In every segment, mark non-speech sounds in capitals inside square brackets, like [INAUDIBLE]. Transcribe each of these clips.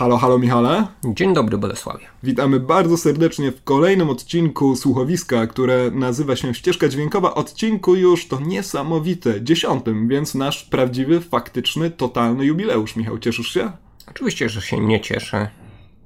Halo, halo Michale. Dzień dobry Bolesławie. Witamy bardzo serdecznie w kolejnym odcinku słuchowiska, które nazywa się Ścieżka Dźwiękowa. Odcinku już to niesamowite, dziesiątym, więc nasz prawdziwy, faktyczny, totalny jubileusz. Michał, cieszysz się? Oczywiście, że się nie cieszę.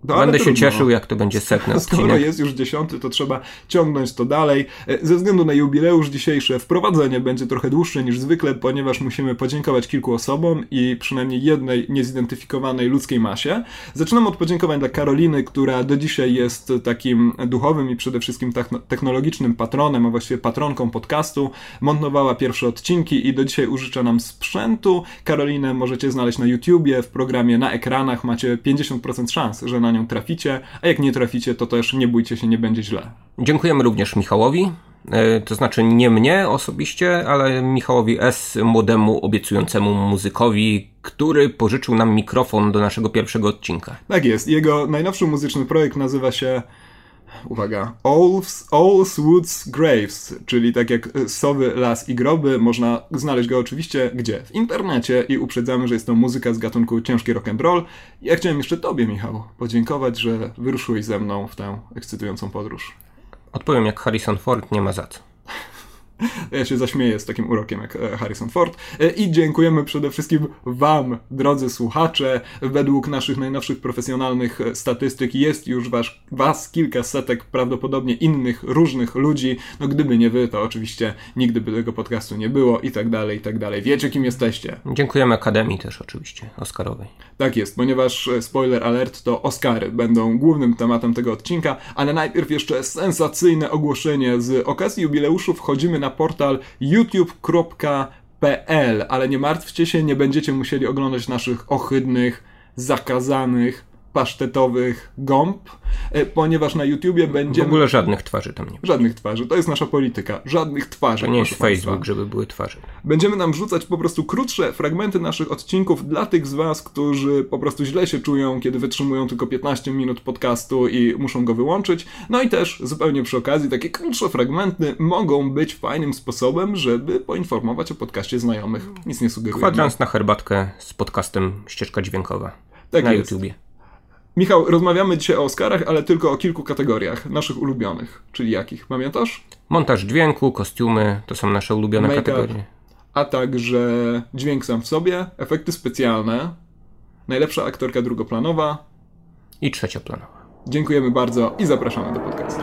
No, Będę trudno. się cieszył, jak to będzie setny [LAUGHS] Skoro odcinek. jest już dziesiąty, to trzeba ciągnąć to dalej. E, Ze względu na jubileusz dzisiejsze wprowadzenie będzie trochę dłuższe niż zwykle, ponieważ musimy podziękować kilku osobom i przynajmniej jednej niezidentyfikowanej ludzkiej masie. Zaczynam od podziękowań dla Karoliny, która do dzisiaj jest takim duchowym i przede wszystkim techno- technologicznym patronem, a właściwie patronką podcastu. Montowała pierwsze odcinki i do dzisiaj użycza nam sprzętu. Karolinę możecie znaleźć na YouTubie, w programie na ekranach. Macie 50% szans, że na nią traficie, a jak nie traficie, to też nie bójcie się, nie będzie źle. Dziękujemy również Michałowi. e, To znaczy nie mnie osobiście, ale Michałowi S., młodemu, obiecującemu muzykowi, który pożyczył nam mikrofon do naszego pierwszego odcinka. Tak jest. Jego najnowszy muzyczny projekt nazywa się. Uwaga. Owls, Owls Woods Graves, czyli tak jak e, sowy, las i groby. Można znaleźć go oczywiście gdzie? W internecie i uprzedzamy, że jest to muzyka z gatunku ciężki rock and roll. Ja chciałem jeszcze Tobie, Michał, podziękować, że wyruszyłeś ze mną w tę ekscytującą podróż. Odpowiem jak Harrison Ford, nie ma za co. Ja się zaśmieję z takim urokiem jak e, Harrison Ford. E, I dziękujemy przede wszystkim Wam, drodzy słuchacze. Według naszych najnowszych profesjonalnych e, statystyk jest już was, was kilka setek prawdopodobnie innych, różnych ludzi. No gdyby nie Wy, to oczywiście nigdy by tego podcastu nie było i tak dalej, i tak dalej. Wiecie, kim jesteście. Dziękujemy Akademii też oczywiście, Oscarowej. Tak jest, ponieważ spoiler alert to Oscary będą głównym tematem tego odcinka, ale najpierw jeszcze sensacyjne ogłoszenie. Z okazji jubileuszu wchodzimy na portal youtube.pl, ale nie martwcie się, nie będziecie musieli oglądać naszych ohydnych, zakazanych, pasztetowych gąb, e, ponieważ na YouTubie W będziemy... ogóle żadnych twarzy tam nie. Żadnych twarzy, to jest nasza polityka. Żadnych twarzy. To nie jest państwa. Facebook, żeby były twarze. Będziemy nam wrzucać po prostu krótsze fragmenty naszych odcinków dla tych z Was, którzy po prostu źle się czują, kiedy wytrzymują tylko 15 minut podcastu i muszą go wyłączyć. No i też zupełnie przy okazji takie krótsze fragmenty mogą być fajnym sposobem, żeby poinformować o podcaście znajomych. Nic nie sugeruję. Kwadrans na herbatkę z podcastem Ścieżka Dźwiękowa Tak na jest. YouTubie. Michał, rozmawiamy dzisiaj o Oscarach, ale tylko o kilku kategoriach naszych ulubionych. Czyli jakich? Pamiętasz? Montaż dźwięku, kostiumy, to są nasze ulubione kategorie. A także dźwięk sam w sobie, efekty specjalne, najlepsza aktorka drugoplanowa, I trzecioplanowa. Dziękujemy bardzo i zapraszamy do podcastu.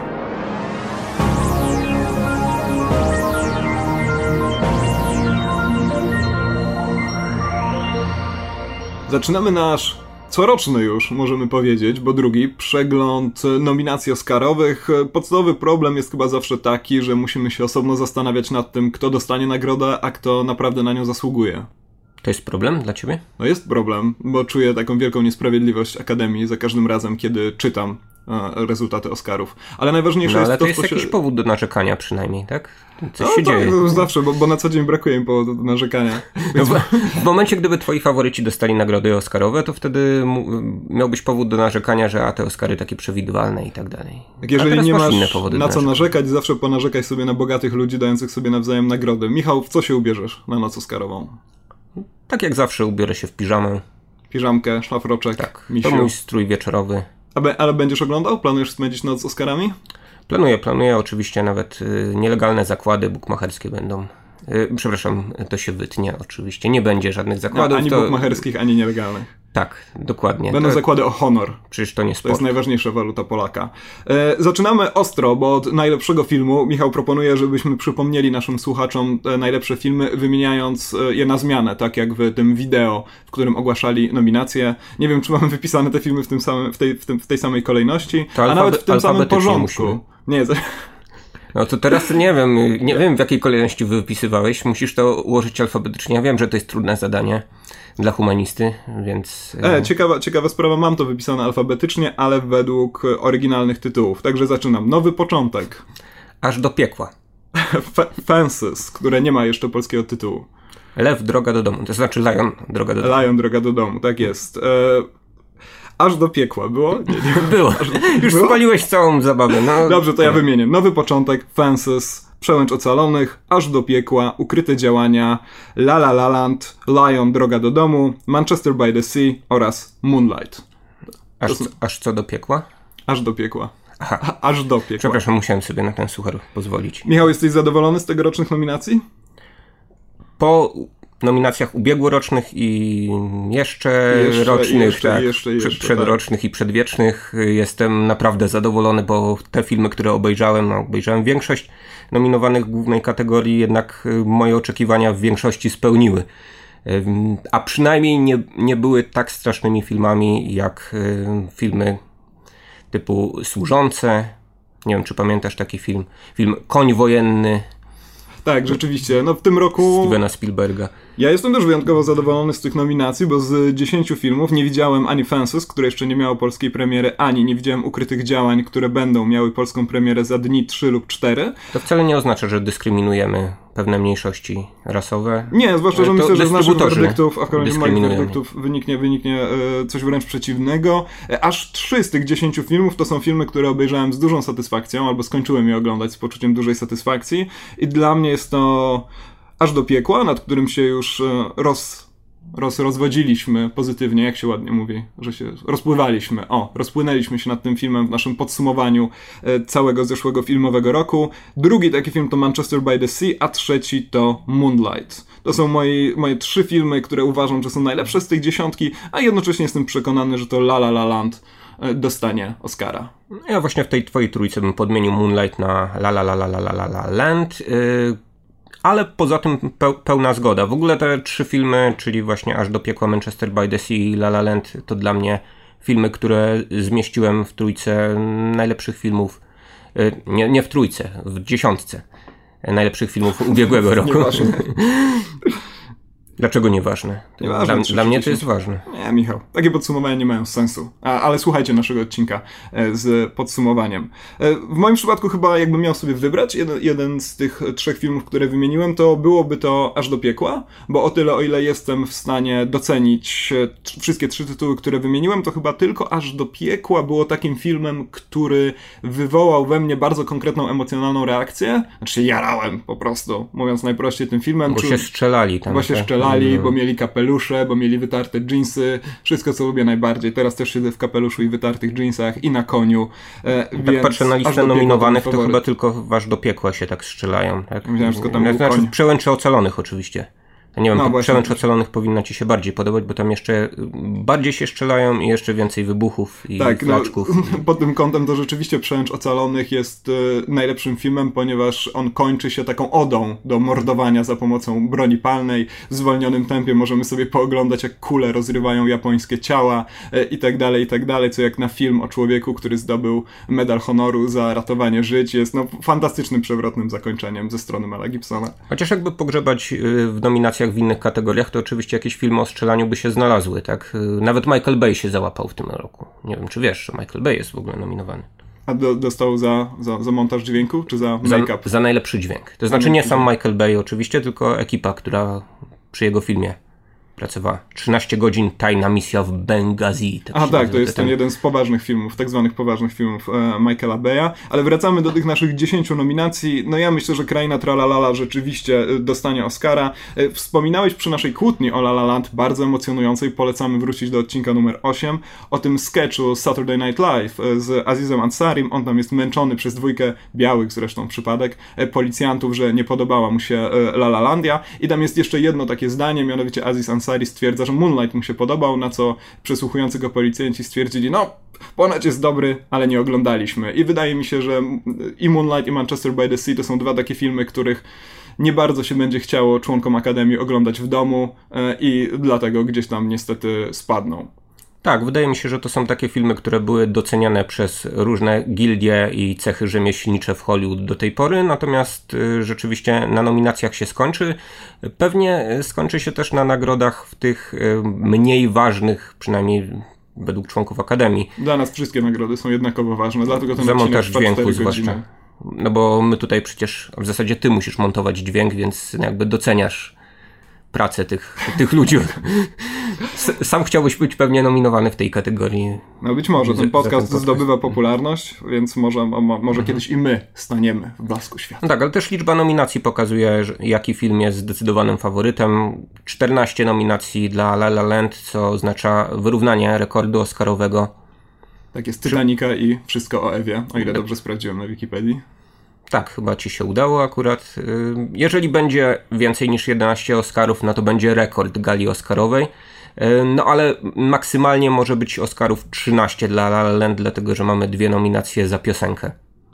Zaczynamy nasz coroczny już, możemy powiedzieć, bo drugi przegląd nominacji Oscarowych. Podstawowy problem jest chyba zawsze taki, że musimy się osobno zastanawiać nad tym, kto dostanie nagrodę, a kto naprawdę na nią zasługuje. To jest problem dla ciebie? No jest problem, bo czuję taką wielką niesprawiedliwość Akademii za każdym razem, kiedy czytam e, rezultaty Oscarów. Ale najważniejsze No jest ale to, to jest jakiś powód do narzekania przynajmniej, tak? Coś no, się tak, dzieje. no, zawsze, bo, bo na co dzień brakuje mi powodu do narzekania. [LAUGHS] No, w momencie, gdyby twoi faworyci dostali nagrody Oscarowe, to wtedy miałbyś powód do narzekania, że a te Oscary takie przewidywalne i tak dalej. Jak a jeżeli nie masz na co narzekać, zawsze ponarzekaj sobie na bogatych ludzi dających sobie nawzajem nagrody. Michał, w co się ubierzesz na noc Oscarową? Tak jak zawsze ubiorę się w piżamę. Piżamkę, szlafroczek, Tak, misiu. to mój strój wieczorowy. Ale, ale będziesz oglądał? Planujesz spędzić noc z Oscarami? Planuję, planuję oczywiście nawet y, nielegalne zakłady bukmacherskie będą. Y, przepraszam, to się wytnie oczywiście. Nie będzie żadnych No, zakładów. ani to... bukmacherskich, ani nielegalnych. Tak, dokładnie. Będą to, zakłady o honor. Przecież to nie To sport. jest najważniejsza waluta Polaka. E, zaczynamy ostro, bo od najlepszego filmu Michał proponuje, żebyśmy przypomnieli naszym słuchaczom najlepsze filmy, wymieniając e, je na zmianę, tak jak w tym wideo, w którym ogłaszali nominacje. Nie wiem, czy mamy wypisane te filmy w, tym samym, w, tej, w, tym, w tej samej kolejności, To a nawet w tym samym porządku. musimy. Nie, [LAUGHS] No to teraz nie wiem, nie wiem w jakiej kolejności wypisywałeś. Musisz to ułożyć alfabetycznie. Ja wiem, że to jest trudne zadanie dla humanisty, więc. E, ciekawa, ciekawa sprawa, mam to wypisane alfabetycznie, ale według e, oryginalnych tytułów. Także zaczynam. Nowy początek. Aż do piekła. [LAUGHS] Fences, które nie ma jeszcze polskiego tytułu. Lew, droga do domu. To znaczy Lion, droga do domu. Lion, droga do domu, tak jest. E, aż do piekła było? Nie, nie. Było. Już Było? spaliłeś całą zabawę. No, Dobrze, to ja wymienię. Nowy początek, Fences, Przełęcz Ocalonych, Aż do piekła, Ukryte działania, La La La Land, Lion, droga do domu, Manchester by the Sea oraz Moonlight. Aż, aż co do piekła? Aż do piekła. Aha. aż do piekła. Przepraszam, musiałem sobie na ten suchar pozwolić. Michał, jesteś zadowolony z tegorocznych nominacji? Po nominacjach ubiegłorocznych i jeszcze, jeszcze rocznych, jeszcze, tak, jeszcze, jeszcze, przedrocznych tak. i przedwiecznych jestem naprawdę zadowolony, bo te filmy, które obejrzałem, no, obejrzałem większość nominowanych w głównej kategorii, jednak moje oczekiwania w większości spełniły. A przynajmniej nie, nie były tak strasznymi filmami jak filmy typu Służące. Nie wiem, czy pamiętasz taki film. Film Koń Wojenny tak, rzeczywiście. No w tym roku... Stevena Spielberga. Ja jestem też wyjątkowo zadowolony z tych nominacji, bo z 10 filmów nie widziałem ani Fences, które jeszcze nie miało polskiej premiery, ani nie widziałem Ukrytych Działań, które będą miały polską premierę za dni 3 lub 4. To wcale nie oznacza, że dyskryminujemy pewne mniejszości rasowe. Nie, zwłaszcza, że myślę, że z naszych werdyktów, a z moich werdyktów wyniknie, wyniknie e, coś wręcz przeciwnego. E, aż 3 z tych 10 filmów to są filmy, które obejrzałem z dużą satysfakcją, albo skończyłem je oglądać z poczuciem dużej satysfakcji i dla mnie jest to aż do piekła, nad którym się już e, roz, roz, rozwodziliśmy pozytywnie, jak się ładnie mówi, że się rozpływaliśmy. O, rozpłynęliśmy się nad tym filmem w naszym podsumowaniu e, całego zeszłego filmowego roku. Drugi taki film to Manchester by the Sea, a trzeci to Moonlight. To są moje, moje trzy filmy, które uważam, że są najlepsze z tej dziesiątki, a jednocześnie jestem przekonany, że to La La La Land e, dostanie Oscara. Ja właśnie w tej twojej trójce bym podmienił Moonlight na La La La La La La La Land. Yy ale poza tym pełna zgoda. W ogóle te trzy filmy, czyli właśnie Aż do piekła Manchester by the Sea i La La Land, to dla mnie filmy, które zmieściłem w trójce najlepszych filmów, y, nie, nie w trójce, w dziesiątce najlepszych filmów ubiegłego [LAUGHS] roku. [LAUGHS] Dlaczego nieważne? Nieważne, dla, dla mnie to jest ważne. Nie, Michał. Takie podsumowania nie mają sensu. A, ale słuchajcie naszego odcinka e, z podsumowaniem. E, w moim przypadku chyba jakbym miał sobie wybrać jeden, jeden z tych trzech filmów, które wymieniłem, to byłoby to Aż do piekła, bo o tyle, o ile jestem w stanie docenić e, wszystkie trzy tytuły, które wymieniłem, to chyba tylko Aż do piekła było takim filmem, który wywołał we mnie bardzo konkretną emocjonalną reakcję. Znaczy jarałem po prostu, mówiąc najprościej tym filmem. Bo Czu... się strzelali tam. Bo się strzelali no. bo mieli kapelusze, bo mieli wytarte dżinsy, wszystko co lubię najbardziej. Teraz też siedzę w kapeluszu i wytartych dżinsach i na koniu. E, tak więc patrzę na listę nominowanych, to chyba tylko waż do piekła się tak strzelają. Tak? Myślałem, że tam znaczy, Przełęcze ocalonych oczywiście. Nie wiem, no, przełęcz ocalonych powinna ci się bardziej podobać, bo tam jeszcze bardziej się strzelają i jeszcze więcej wybuchów i tak, flaczków. No, [LAUGHS] pod tym kątem to rzeczywiście Przełęcz ocalonych jest y, najlepszym filmem, ponieważ on kończy się taką odą do mordowania za pomocą broni palnej. W zwolnionym tempie możemy sobie pooglądać, jak kule rozrywają japońskie ciała y, i tak dalej, i tak dalej, co jak na film o człowieku, który zdobył medal honoru za ratowanie żyć, jest no, fantastycznym, przewrotnym zakończeniem ze strony Mela Gibsona. Chociaż jakby pogrzebać w nominacji w innych kategoriach, to oczywiście jakieś filmy o strzelaniu by się znalazły, tak? Nawet Michael Bay się załapał w tym roku. Nie wiem, czy wiesz, że Michael Bay jest w ogóle nominowany. A do, dostał za, za, za montaż dźwięku, czy za make-up? Za, za najlepszy dźwięk. To znaczy nie sam Michael Bay oczywiście, tylko ekipa, która przy jego filmie pracowała 13 godzin tajna misja w Benghazi. Tak A tak, to jest ten jeden z poważnych filmów, tak zwanych poważnych filmów e, Michaela Beya, ale wracamy do tych naszych 10 nominacji. No ja myślę, że Kraina Tralalala rzeczywiście e, dostanie Oscara. E, wspominałeś przy naszej kłótni o La La Land, bardzo emocjonującej, polecamy wrócić do odcinka numer 8, o tym sketchu Saturday Night Live e, z Azizem Ansarim. On tam jest męczony przez dwójkę białych zresztą przypadek e, policjantów, że nie podobała mu się e, La La Landia i tam jest jeszcze jedno takie zdanie, mianowicie Aziz Ansari Ansari stwierdza, że Moonlight mu się podobał, na co przesłuchujący go policjanci stwierdzili, no ponoć jest dobry, ale nie oglądaliśmy. I wydaje mi się, że i Moonlight i Manchester by the Sea to są dwa takie filmy, których nie bardzo się będzie chciało członkom Akademii oglądać w domu e, i dlatego gdzieś tam niestety spadną. Tak, wydaje mi się, że to są takie filmy, które były doceniane przez różne gildie i cechy rzemieślnicze w Hollywood do tej pory, natomiast y, rzeczywiście na nominacjach się skończy. Pewnie skończy się też na nagrodach w tych y, mniej ważnych, przynajmniej według członków Akademii. Dla nas wszystkie nagrody są jednakowo ważne, dlatego ten Za montaż dźwięku zwłaszcza. No bo my tutaj przecież, w zasadzie ty musisz montować dźwięk, więc jakby doceniasz pracę tych, tych ludzi. Sam chciałbyś być pewnie nominowany w tej kategorii. No być może, ten podcast, ten zdobywa popularność, więc może, może kiedyś i my staniemy w blasku świata. No tak, ale też liczba nominacji pokazuje, jaki film jest zdecydowanym faworytem. 14 nominacji dla La La Land, co oznacza wyrównanie rekordu oscarowego Tak jest, Titanica i wszystko o Ewie, o ile dobrze sprawdziłem na Wikipedii. Tak, chyba ci się udało akurat. Y, jeżeli będzie więcej niż 11 Oscarów, no to będzie rekord gali Oscarowej. Y, no ale maksymalnie może być Oscarów 13 dla La La Land, dlatego że mamy dwie nominacje za piosenkę.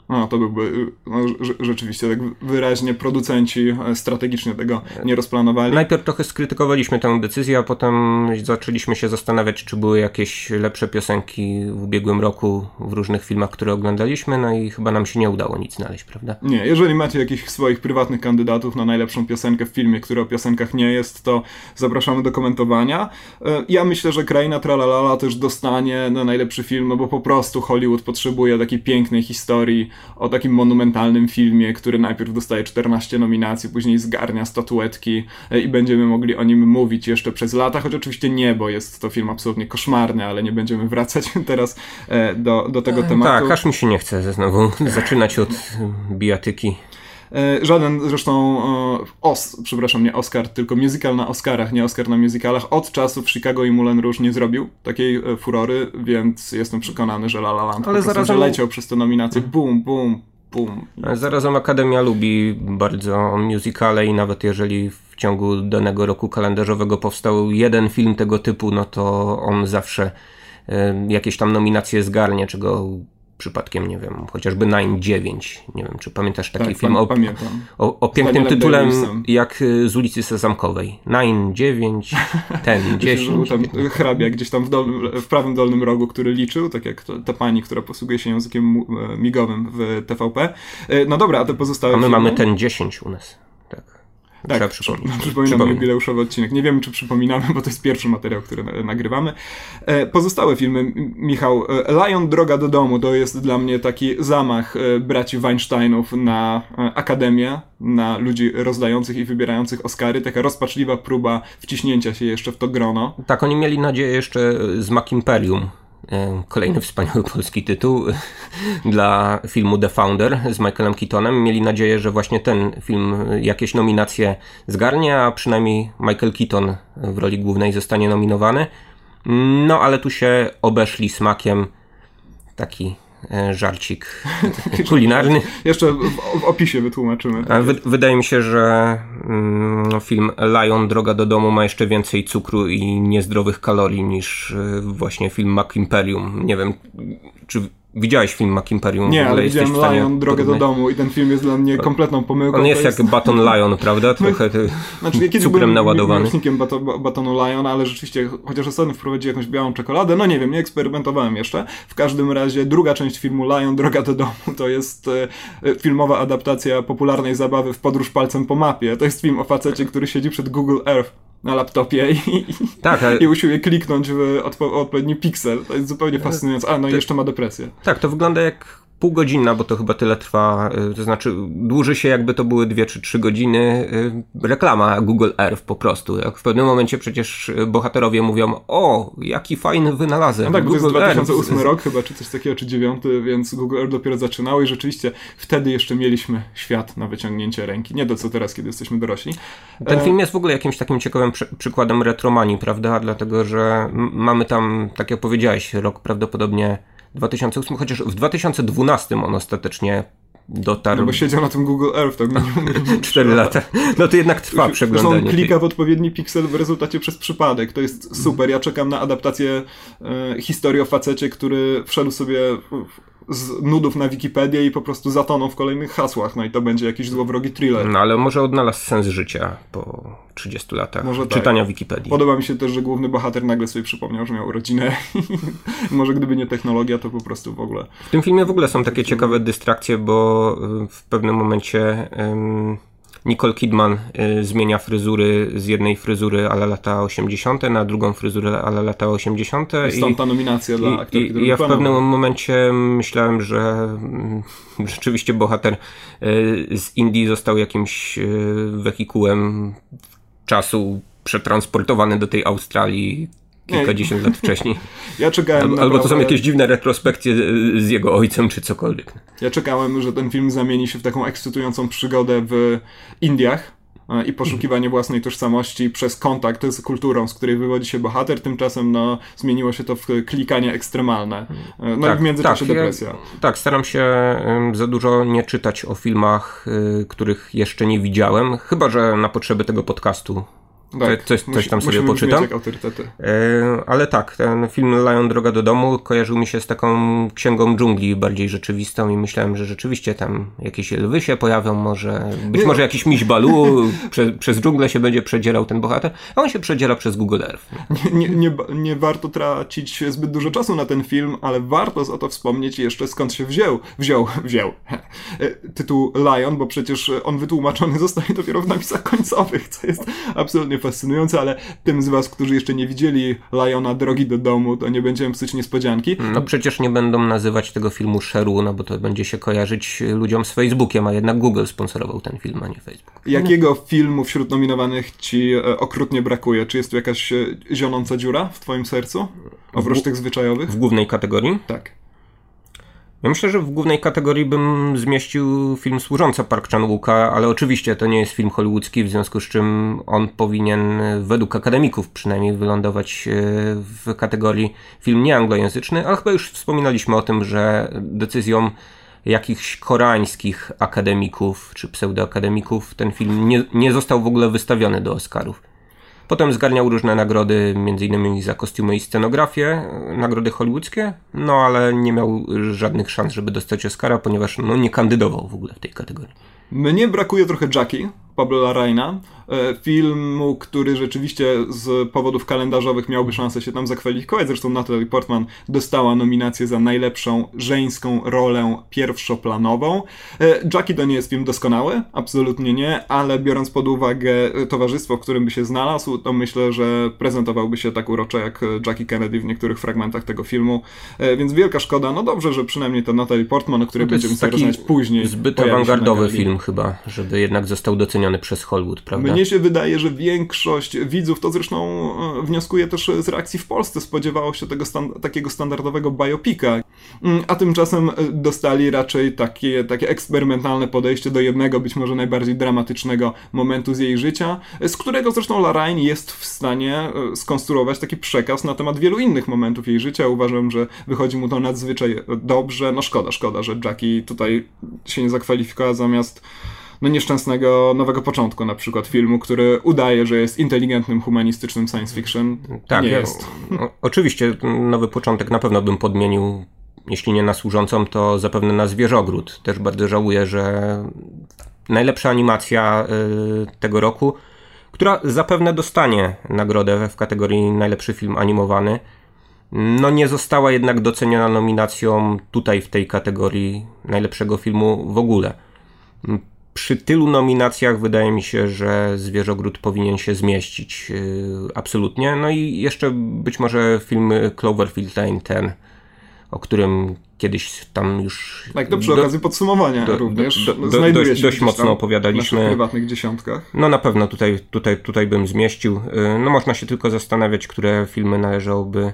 No, to byłby no, rzeczywiście tak wyraźnie producenci e, strategicznie tego nie rozplanowali. Najpierw trochę skrytykowaliśmy tę decyzję, a potem zaczęliśmy się zastanawiać, czy były jakieś lepsze piosenki w ubiegłym roku w różnych filmach, które oglądaliśmy, no i chyba nam się nie udało nic znaleźć, prawda? Nie, jeżeli macie jakichś swoich prywatnych kandydatów na najlepszą piosenkę w filmie, który o piosenkach nie jest, to zapraszamy do komentowania. E, ja myślę, że Kraina Tralalala też dostanie na najlepszy film, no bo po prostu Hollywood potrzebuje takiej pięknej historii o takim monumentalnym filmie, który najpierw dostaje 14 nominacji, później zgarnia statuetki e, i będziemy mogli o nim mówić jeszcze przez lata, choć oczywiście nie, bo jest to film absolutnie koszmarny, ale nie będziemy wracać [LAUGHS] teraz e, do, do tego tematu. Tak, aż mi się nie chce znowu [LAUGHS] zaczynać od bijatyki. E, żaden zresztą os, przepraszam, nie Oscar, tylko musical na Oscarach, nie Oscar na musicalach od czasów Chicago i Moulin Rouge nie zrobił takiej e, furory, więc jestem przekonany, że La La Land Ale zarazem... leciał przez te nominacje, bum, bum, bum. Zarazem Akademia lubi bardzo musicale i nawet jeżeli w ciągu danego roku kalendarzowego powstał jeden film tego typu, no to on zawsze e, jakieś tam nominacje zgarnie, czego przypadkiem, nie wiem, chociażby 9-9. Nie wiem, czy pamiętasz taki tak, film o, o, o, pięknym tytułem jak y, z ulicy Sezamkowej. 9-9, [LAUGHS] ten 10. tam hrabia gdzieś tam w, dolnym, w prawym dolnym rogu, który liczył, tak jak ta pani, która posługuje się językiem migowym w TVP. E, no dobra, a te pozostałe A my filmy? mamy ten 10 u nas. Tak. Przypomnieć. przypominamy jubileuszowy odcinek. Nie wiemy, czy przypominamy, bo to jest pierwszy materiał, który nagrywamy. E, pozostałe filmy, Michał. E, Lion Droga do domu to jest dla mnie taki zamach e, braci Weinsteinów na akademię, na ludzi rozdających i wybierających Oscary. Taka rozpaczliwa próba wciśnięcia się jeszcze w to grono. Tak, oni mieli nadzieję jeszcze z Mac Imperium kolejny wspaniały polski tytuł [LAUGHS] dla filmu The Founder z Michaelem Keatonem. Mieli nadzieję, że właśnie ten film jakieś nominacje zgarnie, a przynajmniej Michael Keaton w roli głównej zostanie nominowany. No ale tu się obeszli smakiem taki E, żarcik [LAUGHS] kulinarny. Jeszcze w, opisie wytłumaczymy. Tak wydaje mi się, że mm, film Lion Droga do domu ma jeszcze więcej cukru i niezdrowych kalorii niż e, właśnie film Mac Imperium. Nie wiem, czy Widziałeś film Mac Imperium? Nie, ale widziałem Lion, Drogę do domu i ten film jest dla mnie kompletną pomyłką. On jest, jest... jak Baton Lion, prawda? Trochę znaczy, ja cukrem byłem naładowany. miłośnikiem Batonu Lion, ale rzeczywiście, chociaż ostatnio wprowadzi jakąś białą czekoladę, no nie wiem, nie eksperymentowałem jeszcze. W każdym razie druga część filmu Lion, Droga do domu to jest e, e, filmowa adaptacja popularnej zabawy w podróż palcem po mapie. To jest film o facecie, który siedzi przed Google Earth na laptopie i, tak, ale... i usiłuje kliknąć w odpo odpowiedni piksel. To jest zupełnie fascynujące. A, no i jeszcze ma depresję. Tak, to wygląda jak półgodzinna, bo to chyba tyle trwa, y, to znaczy dłuży się jakby to były dwie czy trzy godziny y, reklama Google Earth po prostu. Jak w pewnym momencie przecież bohaterowie mówią, o, jaki fajny wynalazek. No tak, Google to jest 2008 Earth. rok chyba, czy coś takiego, czy 9, więc Google Earth dopiero zaczynało i rzeczywiście wtedy jeszcze mieliśmy świat na wyciągnięcie ręki. Nie to co teraz, kiedy jesteśmy dorośli. Ten e... film jest w ogóle jakimś takim ciekawym przy przykładem retromanii, prawda? Dlatego, że mamy tam, tak jak powiedziałeś, rok prawdopodobnie 2008, chociaż w 2012 on ostatecznie dotarł. No bo siedział na tym Google Earth tak [LAUGHS] 4 lata. No to jednak trwa przeglądanie. On klika w odpowiedni piksel w rezultacie przez przypadek. To jest super. Ja czekam na adaptację e, historii o facecie, który wszedł sobie z nudów na Wikipedię i po prostu zatoną w kolejnych hasłach. No i to będzie jakiś złowrogi thriller. No ale może odnalazł sens życia po 30 latach może tak. czytania tak. Wikipedii. Podoba mi się też, że główny bohater nagle sobie przypomniał, że miał rodzinę. [LAUGHS] może gdyby nie technologia, to po prostu w ogóle. W tym filmie w ogóle są takie ciekawe dystrakcje, bo w pewnym momencie. Nicole Kidman y, zmienia fryzury z jednej fryzury ale lata 80. na drugą fryzurę ale lata 80. Stąd ta nominacja dla aktorki. I, i ja w pewnym momencie myślałem, że mm, [LAUGHS] rzeczywiście bohater y, z Indii został jakimś y, wehikułem czasu przetransportowany do tej Australii kilkadziesiąt lat wcześniej. [LAUGHS] Ja czekałem. Albo, naprawdę... to są jakieś dziwne retrospekcje z jego ojcem, czy cokolwiek. Ja czekałem, że ten film zamieni się w taką ekscytującą przygodę w Indiach, e, i poszukiwanie własnej tożsamości przez kontakt z kulturą, z której wywodzi się bohater. Tymczasem no, zmieniło się to w klikanie ekstremalne. E, no tak, i w międzyczasie tak, depresja. Ja, tak, staram się za dużo nie czytać o filmach, y, których jeszcze nie widziałem, chyba że na potrzeby tego podcastu tak, coś, coś tam sobie poczytam. E, ale tak, ten film Lion Droga do domu kojarzył mi się z taką księgą dżungli bardziej rzeczywistą i myślałem, że rzeczywiście tam jakieś lwy się pojawią, może być nie. może jakiś miś balu [LAUGHS] prze, przez dżunglę się będzie przedzierał ten bohater, a on się przedziera przez Google Earth. Nie, nie, nie, nie warto tracić zbyt dużo czasu na ten film, ale warto o to wspomnieć jeszcze skąd się wziął, wziął, [LAUGHS] wziął e, tytuł Lion, bo przecież on wytłumaczony [LAUGHS] zostaje dopiero w napisach końcowych, co jest absolutnie fascynujące, ale tym z was, którzy jeszcze nie widzieli Liona Drogi do domu, to nie będziemy psuć niespodzianki. No przecież nie będą nazywać tego filmu Sheru, no bo to będzie się kojarzyć ludziom z Facebookiem, a jednak Google sponsorował ten film, a nie Facebook. Jakiego filmu wśród nominowanych ci e, okrutnie brakuje? Czy jest tu jakaś e, zionąca dziura w twoim sercu? Oprócz tych zwyczajowych? W głównej kategorii? Tak. Ja myślę, że w głównej kategorii bym zmieścił film Służąca Park Chan-wooka, ale oczywiście to nie jest film hollywoodzki, w związku z czym on powinien według akademików przynajmniej wylądować e, w kategorii film nieanglojęzyczny, ale chyba już wspominaliśmy o tym, że decyzją jakichś koreańskich akademików czy pseudoakademików ten film nie, nie został w ogóle wystawiony do Oscarów. Potem zgarniał różne nagrody, m.in. za kostiumy i scenografię, nagrody hollywoodzkie, no ale nie miał żadnych szans, żeby dostać Oscara, ponieważ no, nie kandydował w ogóle w tej kategorii. Mnie brakuje trochę Jackie, Pablo Larraina, e, filmu, który rzeczywiście z powodów kalendarzowych miałby szansę się tam zakwalifikować. Zresztą Natalie Portman dostała nominację za najlepszą żeńską rolę pierwszoplanową. E, Jackie to nie jest film doskonały, absolutnie nie, ale biorąc pod uwagę towarzystwo, w którym by się znalazł, to myślę, że prezentowałby się tak uroczo jak Jackie Kennedy w niektórych fragmentach tego filmu. E, więc wielka szkoda. No dobrze, że przynajmniej to Natalie Portman, o której no będziemy sobie rozmawiać później. Zbyt awangardowy film chyba, żeby jednak został doceniony przez Hollywood, prawda? Mnie się wydaje, że większość widzów, to zresztą e, wnioskuje też z reakcji w Polsce, spodziewało się tego stan takiego standardowego biopika, mm, a tymczasem e, dostali raczej takie, takie eksperymentalne podejście do jednego, być może najbardziej dramatycznego momentu z jej życia, z którego zresztą Laraine jest w stanie e, skonstruować taki przekaz na temat wielu innych momentów jej życia. Uważam, że wychodzi mu to nadzwyczaj dobrze. No szkoda, szkoda, że Jackie tutaj się nie zakwalifikowała zamiast no, nieszczęsnego nowego początku, na przykład filmu, który udaje, że jest inteligentnym, humanistycznym science fiction. Tak, nie jest. No, oczywiście nowy początek na pewno bym podmienił, jeśli nie na służącą, to zapewne na zwierzogród. Też bardzo żałuję, że najlepsza animacja y, tego roku, która zapewne dostanie nagrodę w kategorii najlepszy film animowany, no nie została jednak doceniona nominacją tutaj w tej kategorii najlepszego filmu w ogóle przy tylu nominacjach wydaje mi się, że Zwierzogród powinien się zmieścić yy, absolutnie. No i jeszcze być może film Cloverfield Lane ten, o którym kiedyś tam już... Tak, to przy do, okazji podsumowania do, również do, do, znajduje dość, dość mocno opowiadaliśmy. W prywatnych dziesiątkach. No na pewno tutaj, tutaj, tutaj bym zmieścił. Yy, no można się tylko zastanawiać, które filmy należałoby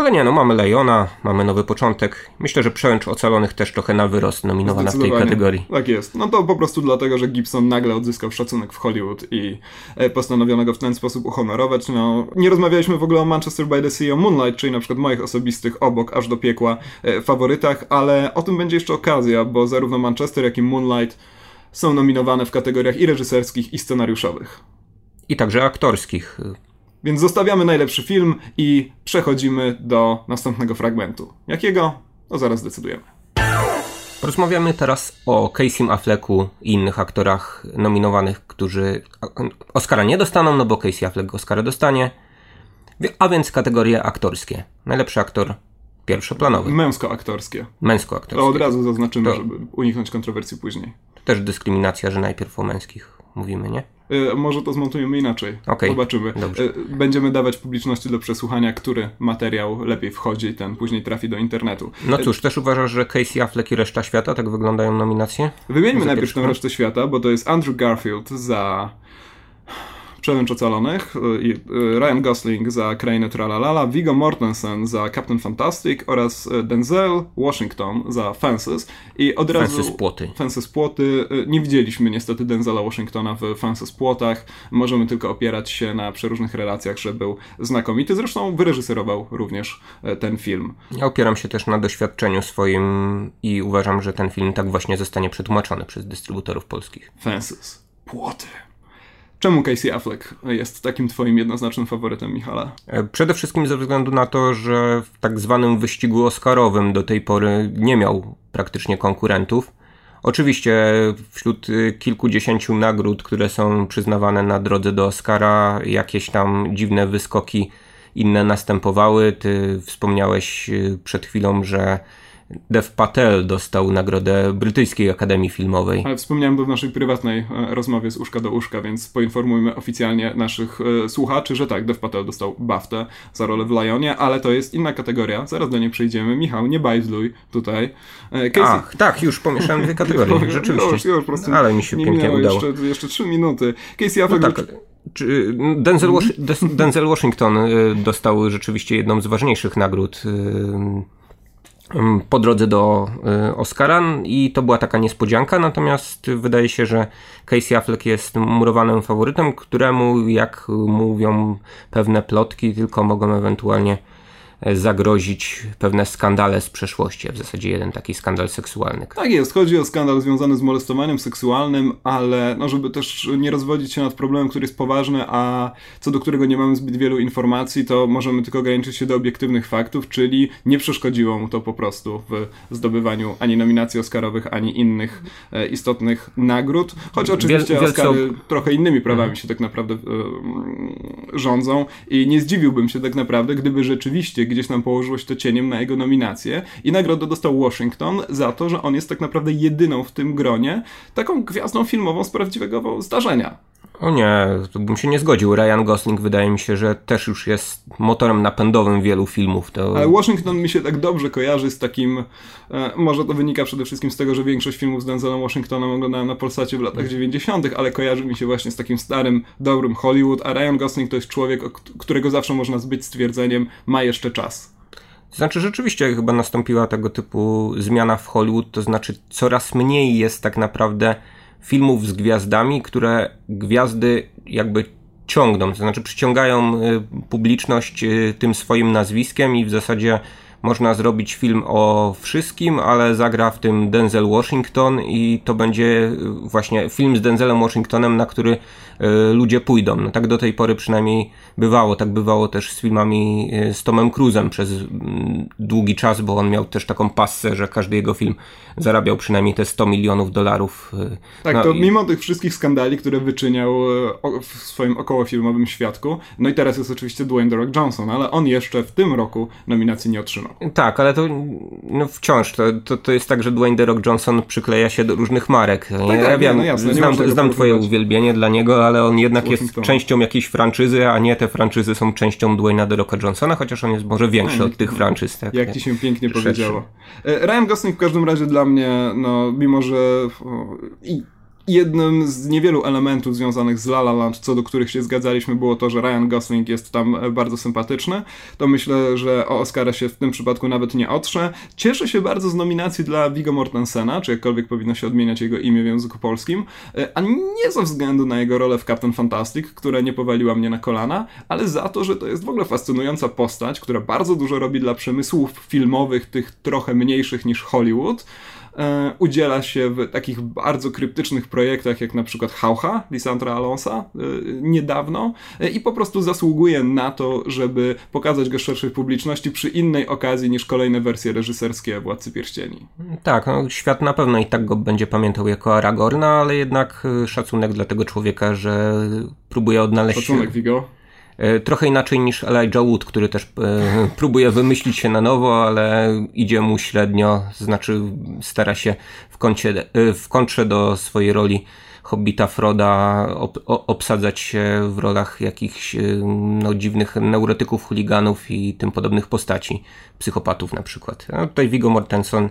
ale nie, no mamy Lejona, mamy nowy początek. Myślę, że Przełęcz Ocalonych też trochę na wyrost nominowana w tej kategorii. Tak jest. No to po prostu dlatego, że Gibson nagle odzyskał szacunek w Hollywood i e, postanowiono go w ten sposób uhonorować. No, nie rozmawialiśmy w ogóle o Manchester by the Sea, o Moonlight, czyli na przykład moich osobistych obok, aż do piekła e, faworytach, ale o tym będzie jeszcze okazja, bo zarówno Manchester, jak i Moonlight są nominowane w kategoriach i reżyserskich, i scenariuszowych. I także aktorskich. Więc zostawiamy najlepszy film i przechodzimy do następnego fragmentu. Jakiego? No zaraz zdecydujemy. Rozmawiamy teraz o Casey Afflecku i innych aktorach nominowanych, którzy Oscara nie dostaną, no bo Casey Affleck Oscara dostanie. A więc kategorie aktorskie. Najlepszy aktor pierwszoplanowy. Męsko-aktorskie. Męsko-aktorskie. To od razu zaznaczymy, to... żeby uniknąć kontrowersji później. To też dyskryminacja, że najpierw o męskich mówimy, nie? E, może to zmontujemy inaczej. Okay. Zobaczymy. Dobrze. E, będziemy dawać publiczności do przesłuchania, który materiał lepiej wchodzi, ten później trafi do internetu. No cóż, też uważasz, że Casey Affleck i reszta świata tak wyglądają nominacje? Wymieńmy najpierw tę resztę świata, bo to jest Andrew Garfield za Przemęcz Ocalonych, Ryan Gosling za Krainę Tralalala, Viggo Mortensen za Captain Fantastic oraz Denzel Washington za Fences. I od razu... Fences Płoty. Fences Płoty. Nie widzieliśmy niestety Denzela Washingtona w Fences Płotach. Możemy tylko opierać się na przeróżnych relacjach, że był znakomity. Zresztą wyreżyserował również ten film. Ja opieram się też na doświadczeniu swoim i uważam, że ten film tak właśnie zostanie przetłumaczony przez dystrybutorów polskich. Fences. Płoty. Czemu Casey Affleck jest takim twoim jednoznacznym faworytem, Michale? E, przede wszystkim ze względu na to, że w tak zwanym wyścigu oscarowym do tej pory nie miał praktycznie konkurentów. Oczywiście wśród y, kilkudziesięciu nagród, które są przyznawane na drodze do Oscara, jakieś tam dziwne wyskoki inne następowały. Ty wspomniałeś y, przed chwilą, że Dev Patel dostał nagrodę Brytyjskiej Akademii Filmowej. Ale wspomniałem to w naszej prywatnej e, rozmowie z uszka do uszka, więc poinformujmy oficjalnie naszych e, słuchaczy, że tak, Dev Patel dostał BAFTę za rolę w Lionie, ale to jest inna kategoria, zaraz do niej przejdziemy. Michał, nie bajzluj tutaj. E, Casey... Ach, tak, już pomieszałem dwie kategorie, [LAUGHS] rzeczywiście. Już, już, prostu ale mi się pięknie udało. Jeszcze, jeszcze trzy minuty. Casey Affleck... No tak, Denzel Washington dostał rzeczywiście jedną z ważniejszych nagród po drodze do y, Oscara. I to była taka niespodzianka, natomiast wydaje się, że Casey Affleck jest murowanym faworytem, któremu, jak mówią pewne plotki, tylko mogą ewentualnie zagrozić pewne skandale z przeszłości, w zasadzie jeden taki skandal seksualny. Tak jest, chodzi o skandal związany z molestowaniem seksualnym, ale no, żeby też nie rozwodzić się nad problemem, który jest poważny, a co do którego nie mamy zbyt wielu informacji, to możemy tylko ograniczyć się do obiektywnych faktów, czyli nie przeszkodziło mu to po prostu w zdobywaniu ani nominacji oscarowych, ani innych e, istotnych nagród, choć oczywiście Wiel Oscary trochę innymi prawami mhm. się tak naprawdę e, rządzą i nie zdziwiłbym się tak naprawdę, gdyby rzeczywiście gdzieś nam położyło się to cieniem na jego nominację i nagrodę dostał Washington za to, że on jest tak naprawdę jedyną w tym gronie taką gwiazdą filmową z prawdziwego zdarzenia. O nie, to bym się nie zgodził. Ryan Gosling wydaje mi się, że też już jest motorem napędowym wielu filmów. To... Ale Washington mi się tak dobrze kojarzy z takim, e, może to wynika przede wszystkim z tego, że większość filmów z Denzelem Washingtonem oglądałem na Polsacie w latach 90., ale kojarzy mi się właśnie z takim starym, dobrym Hollywood, a Ryan Gosling to jest człowiek, którego zawsze można zbyć stwierdzeniem, ma jeszcze czas. Znaczy, rzeczywiście chyba nastąpiła tego typu zmiana w Hollywood, to znaczy coraz mniej jest tak naprawdę filmów z gwiazdami, które gwiazdy jakby ciągną, to znaczy przyciągają y, publiczność y, tym swoim nazwiskiem i w zasadzie można zrobić film o wszystkim, ale zagra w tym Denzel Washington i to będzie y, właśnie film z Denzelem Washingtonem, na który y, ludzie pójdą. No tak do tej pory przynajmniej bywało. Tak bywało też z filmami y, z Tomem Cruzem przez długi czas, bo on miał też taką passę, że każdy jego film zarabiał przynajmniej te 100 milionów dolarów. Tak, no to i... mimo tych wszystkich skandali, które wyczyniał w swoim okołofilmowym świadku, no i teraz jest oczywiście Dwayne The Rock Johnson, ale on jeszcze w tym roku nominacji nie otrzymał. Tak, ale to no wciąż to, to, to jest tak, że Dwayne The Rock Johnson przykleja się do różnych marek. Tak, ja, tak, wiem, no jasne, znam, znam twoje uwielbienie dla niego, ale on jednak jest częścią jakiejś franczyzy, a nie te franczyzy są częścią Dwayne'a The Rocka Johnsona, chociaż on jest może większy no, od tych franczyz. Tak, jak ci się pięknie powiedziało. E, Ryan Gosling w każdym razie dla mnie, no mimo że i jednym z niewielu elementów związanych z La La Land, co do których się zgadzaliśmy, było to, że Ryan Gosling jest tam e, bardzo sympatyczny. To myślę, że o Oscara się w tym przypadku nawet nie otrze. Cieszę się bardzo z nominacji dla Viggo Mortensena, czy jakkolwiek powinno się odmieniać jego imię w języku polskim, e, a nie ze względu na jego rolę w Captain Fantastic, która nie powaliła mnie na kolana, ale za to, że to jest w ogóle fascynująca postać, która bardzo dużo robi dla przemysłów filmowych, tych trochę mniejszych niż Hollywood. E, udziela się w takich bardzo kryptycznych projektach, jak na przykład Haucha Lisandra Alonsa e, niedawno e, i po prostu zasługuje na to, żeby pokazać go szerszej publiczności przy innej okazji niż kolejne wersje reżyserskie Władcy Pierścieni. Tak, no, świat na pewno i tak go będzie pamiętał jako Aragorna, ale jednak szacunek dla tego człowieka, że próbuje odnaleźć... Szacunek, Vigo. E, trochę inaczej niż Elijah Wood, który też e, [LAUGHS] próbuje wymyślić się na nowo, ale idzie mu średnio, znaczy stara się w, kącie, e, w kontrze do swojej roli Hobbita Froda ob, obsadzać się w rolach jakichś no, dziwnych neurotyków, chuliganów i tym podobnych postaci, psychopatów na przykład. A tutaj Viggo Mortensen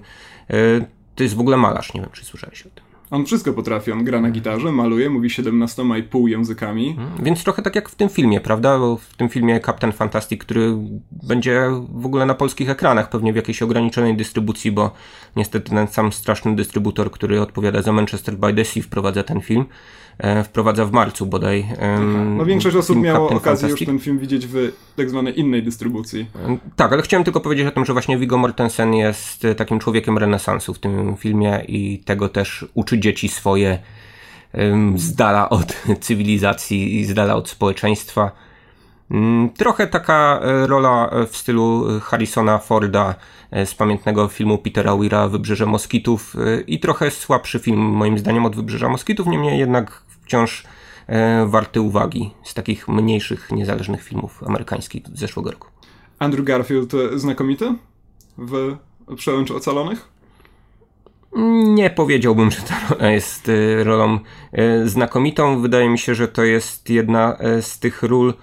to jest w ogóle malarz, nie wiem czy słyszałeś o tym. On wszystko potrafi. On gra na gitarze, maluje, mówi 17,5 językami. Mhm. Więc trochę tak jak w tym filmie, prawda? W tym filmie Captain Fantastic, który będzie w ogóle na polskich ekranach, pewnie w jakiejś ograniczonej dystrybucji, bo niestety ten sam straszny dystrybutor, który odpowiada za Manchester by the Sea, wprowadza ten film. E, wprowadza w marcu bodaj. No większość osób miało Captain okazję Fantastic. już ten film widzieć w tak zwanej innej dystrybucji. Tak, ale chciałem tylko powiedzieć o tym, że właśnie Viggo Mortensen jest takim człowiekiem renesansu w tym filmie i tego też uczy dzieci swoje z dala od [LAUGHS] cywilizacji i z dala od społeczeństwa. Mm, trochę taka e, rola w stylu Harrisona Forda e, z pamiętnego filmu Petera Weira Wybrzeże Moskitów i trochę słabszy film moim zdaniem od Wybrzeża Moskitów, niemniej jednak wciąż e, warty uwagi z takich mniejszych, niezależnych filmów amerykańskich z zeszłego roku. Andrew Garfield e, znakomity w Przełęczu Ocalonych? Nie powiedziałbym, że ta rola [LAUGHS] jest e, rolą znakomitą. Wydaje mi się, że to jest jedna z tych ról,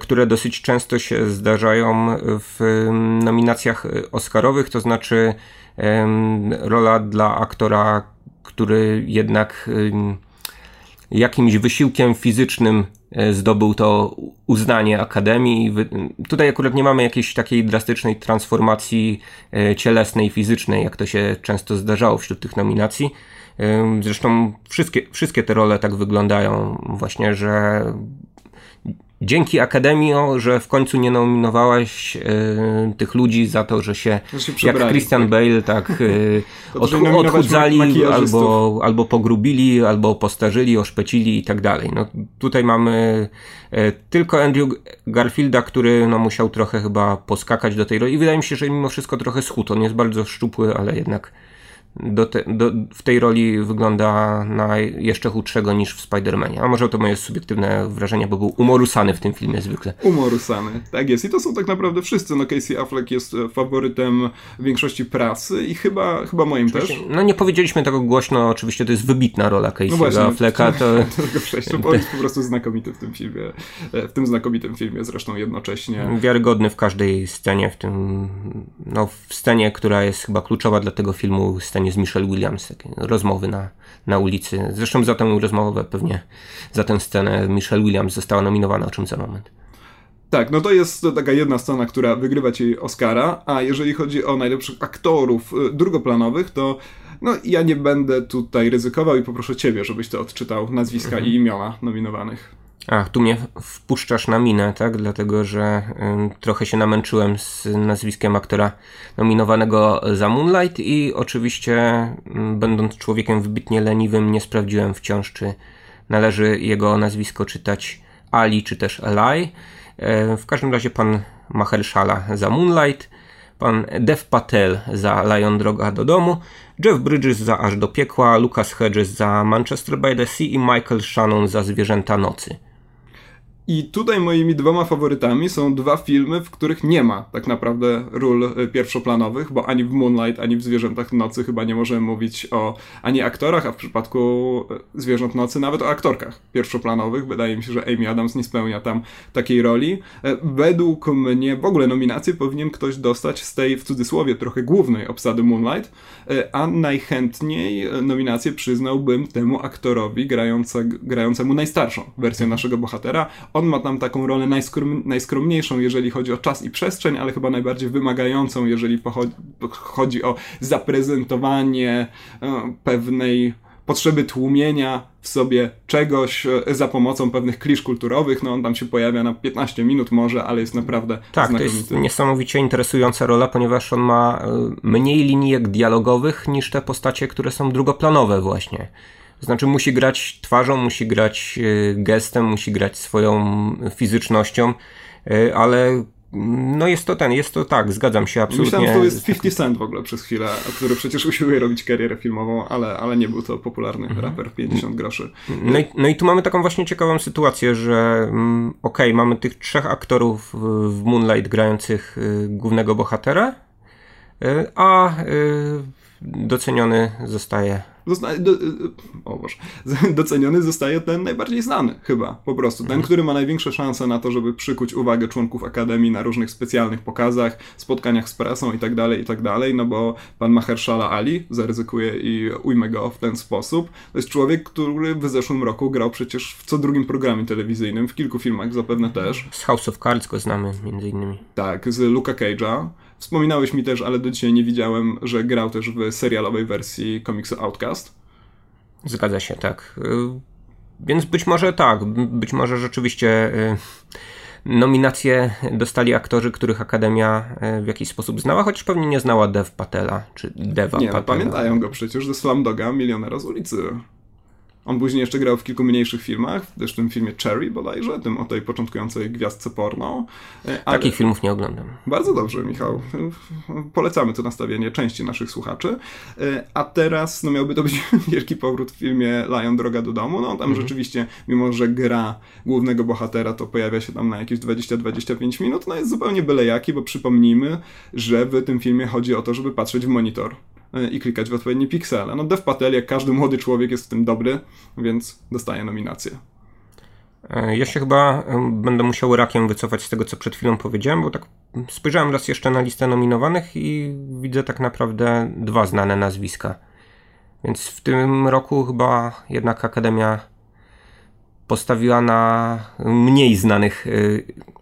które dosyć często się zdarzają w nominacjach Oscarowych, to znaczy rola dla aktora, który jednak jakimś wysiłkiem fizycznym e, zdobył to uznanie Akademii. Tutaj akurat nie mamy jakiejś takiej drastycznej transformacji e, cielesnej, fizycznej, jak to się często zdarzało wśród tych nominacji. E, zresztą wszystkie, wszystkie te role tak wyglądają, właśnie, że dzięki Akademio, że w końcu nie nominowałaś y, tych ludzi za to, że się, się jak Christian tak. Bale tak [LAUGHS] y, od, odchudzali albo, albo pogrubili, albo postarzyli, oszpecili i tak dalej. No, tutaj mamy y, tylko Andrew Garfielda, który no, musiał trochę chyba poskakać do tej roli i wydaje mi się, że mimo wszystko trochę schudł. On jest bardzo szczupły, ale jednak do te, do, w tej roli wygląda na jeszcze chudszego niż w Spider-Manie. A może to moje subiektywne wrażenie, bo był umorusany w tym filmie zwykle. Umorusany, tak jest. I to są tak naprawdę wszyscy. No Casey Affleck jest e, faworytem większości prasy i chyba, chyba moim oczywiście, też. No nie powiedzieliśmy tego głośno, oczywiście to jest wybitna rola Casey'ego no właśnie, Afflecka. To... Tego [LAUGHS] on jest po prostu znakomity w tym filmie. E, w tym znakomitym filmie zresztą jednocześnie. Wiarygodny w każdej scenie, w tym, no w scenie, która jest chyba kluczowa dla tego filmu, scenie z Michelle Williams, takie rozmowy na, na ulicy. Zresztą za tę rozmowę, pewnie za tę scenę Michelle Williams została nominowana, o czym za moment. Tak, no to jest taka jedna scena, która wygrywa ci Oscara, a jeżeli chodzi o najlepszych aktorów y, drugoplanowych, to no ja nie będę tutaj ryzykował i poproszę ciebie, żebyś to odczytał nazwiska mhm. i imiona nominowanych. Ach, tu mnie wpuszczasz na minę, tak? Dlatego, że y, trochę się namęczyłem z nazwiskiem aktora nominowanego za Moonlight i oczywiście, y, będąc człowiekiem wybitnie leniwym, nie sprawdziłem wciąż, czy należy jego nazwisko czytać Ali, czy też Eli. Y, w każdym razie pan Mahershala za Moonlight, pan Dev Patel za Lion Droga do domu, Jeff Bridges za Aż do piekła, Lucas Hedges za Manchester by the Sea i Michael Shannon za Zwierzęta Nocy. I tutaj moimi dwoma faworytami są dwa filmy, w których nie ma tak naprawdę ról e, pierwszoplanowych, bo ani w Moonlight, ani w Zwierzętach Nocy chyba nie możemy mówić o ani aktorach, a w przypadku e, Zwierząt Nocy nawet o aktorkach pierwszoplanowych. Wydaje mi się, że Amy Adams nie spełnia tam takiej roli. E, według mnie w ogóle nominację powinien ktoś dostać z tej w cudzysłowie trochę głównej obsady Moonlight, a najchętniej nominację przyznałbym temu aktorowi grające, grającemu najstarszą wersję naszego bohatera on ma tam taką rolę najskrom, najskromniejszą, jeżeli chodzi o czas i przestrzeń, ale chyba najbardziej wymagającą, jeżeli chodzi o zaprezentowanie e, pewnej potrzeby tłumienia w sobie czegoś e, za pomocą pewnych klisz kulturowych. No on tam się pojawia na 15 minut może, ale jest naprawdę Tak, znakomity. to jest niesamowicie interesująca rola, ponieważ on ma e, mniej linijek dialogowych niż te postacie, które są drugoplanowe właśnie. To znaczy musi grać twarzą, musi grać e, gestem, musi grać swoją fizycznością, e, ale no jest to ten, jest to tak, zgadzam się absolutnie. Myślałem, że to jest 50 Cent w ogóle przez chwilę, który przecież usiłuje robić karierę filmową, ale, ale nie był to popularny mhm. raper 50 groszy. No i, no i tu mamy taką właśnie ciekawą sytuację, że mm, okej, okay, mamy tych trzech aktorów w Moonlight grających y, głównego bohatera, y, a y, doceniony zostaje zostaje, do, o Boże, [LAUGHS] doceniony zostaje ten najbardziej znany chyba, po prostu. Ten, mhm. który ma największe szanse na to, żeby przykuć uwagę członków Akademii na różnych specjalnych pokazach, spotkaniach z prasą i tak dalej, i tak no bo pan Mahershala Ali, zaryzykuję i ujmę go w ten sposób, to jest człowiek, który w zeszłym roku grał przecież w co drugim programie telewizyjnym, w kilku filmach zapewne też. Z House of Cards go znamy, między innymi. Tak, z Luka Cage'a. Wspominałeś mi też, ale do dzisiaj nie widziałem, że grał też w serialowej wersji komiksu Outcast. Zgadza się, tak. Y, więc być może tak, być może rzeczywiście y, nominacje dostali aktorzy, których Akademia y, w jakiś sposób znała, chociaż pewnie nie znała Dev Patela, czy Deva nie, no, Patela. pamiętają go przecież ze Slamdoga, Milionera z ulicy. On później jeszcze grał w kilku mniejszych filmach, też w tym filmie Cherry bodajże, tym o tej początkującej gwiazdce porno. E, ale... Takich filmów nie oglądam. Bardzo dobrze, Michał. Polecamy to nastawienie części naszych słuchaczy. E, a teraz no, miałby to być [LAUGHS] wielki powrót w filmie Lion Droga do domu. No tam mhm. rzeczywiście, mimo że gra głównego bohatera to pojawia się tam na jakieś 20-25 minut, no jest zupełnie byle jaki, bo przypomnijmy, że w tym filmie chodzi o to, żeby patrzeć w monitor. E, i klikać w odpowiednie piksele. No Dev Patel, jak każdy młody człowiek jest w tym dobry, więc dostaje nominację. E, ja się chyba będę musiał rakiem wycofać z tego, co przed chwilą powiedziałem, bo tak spojrzałem raz jeszcze na listę nominowanych i widzę tak naprawdę dwa znane nazwiska. Więc w tym roku chyba jednak Akademia postawiła na mniej znanych e,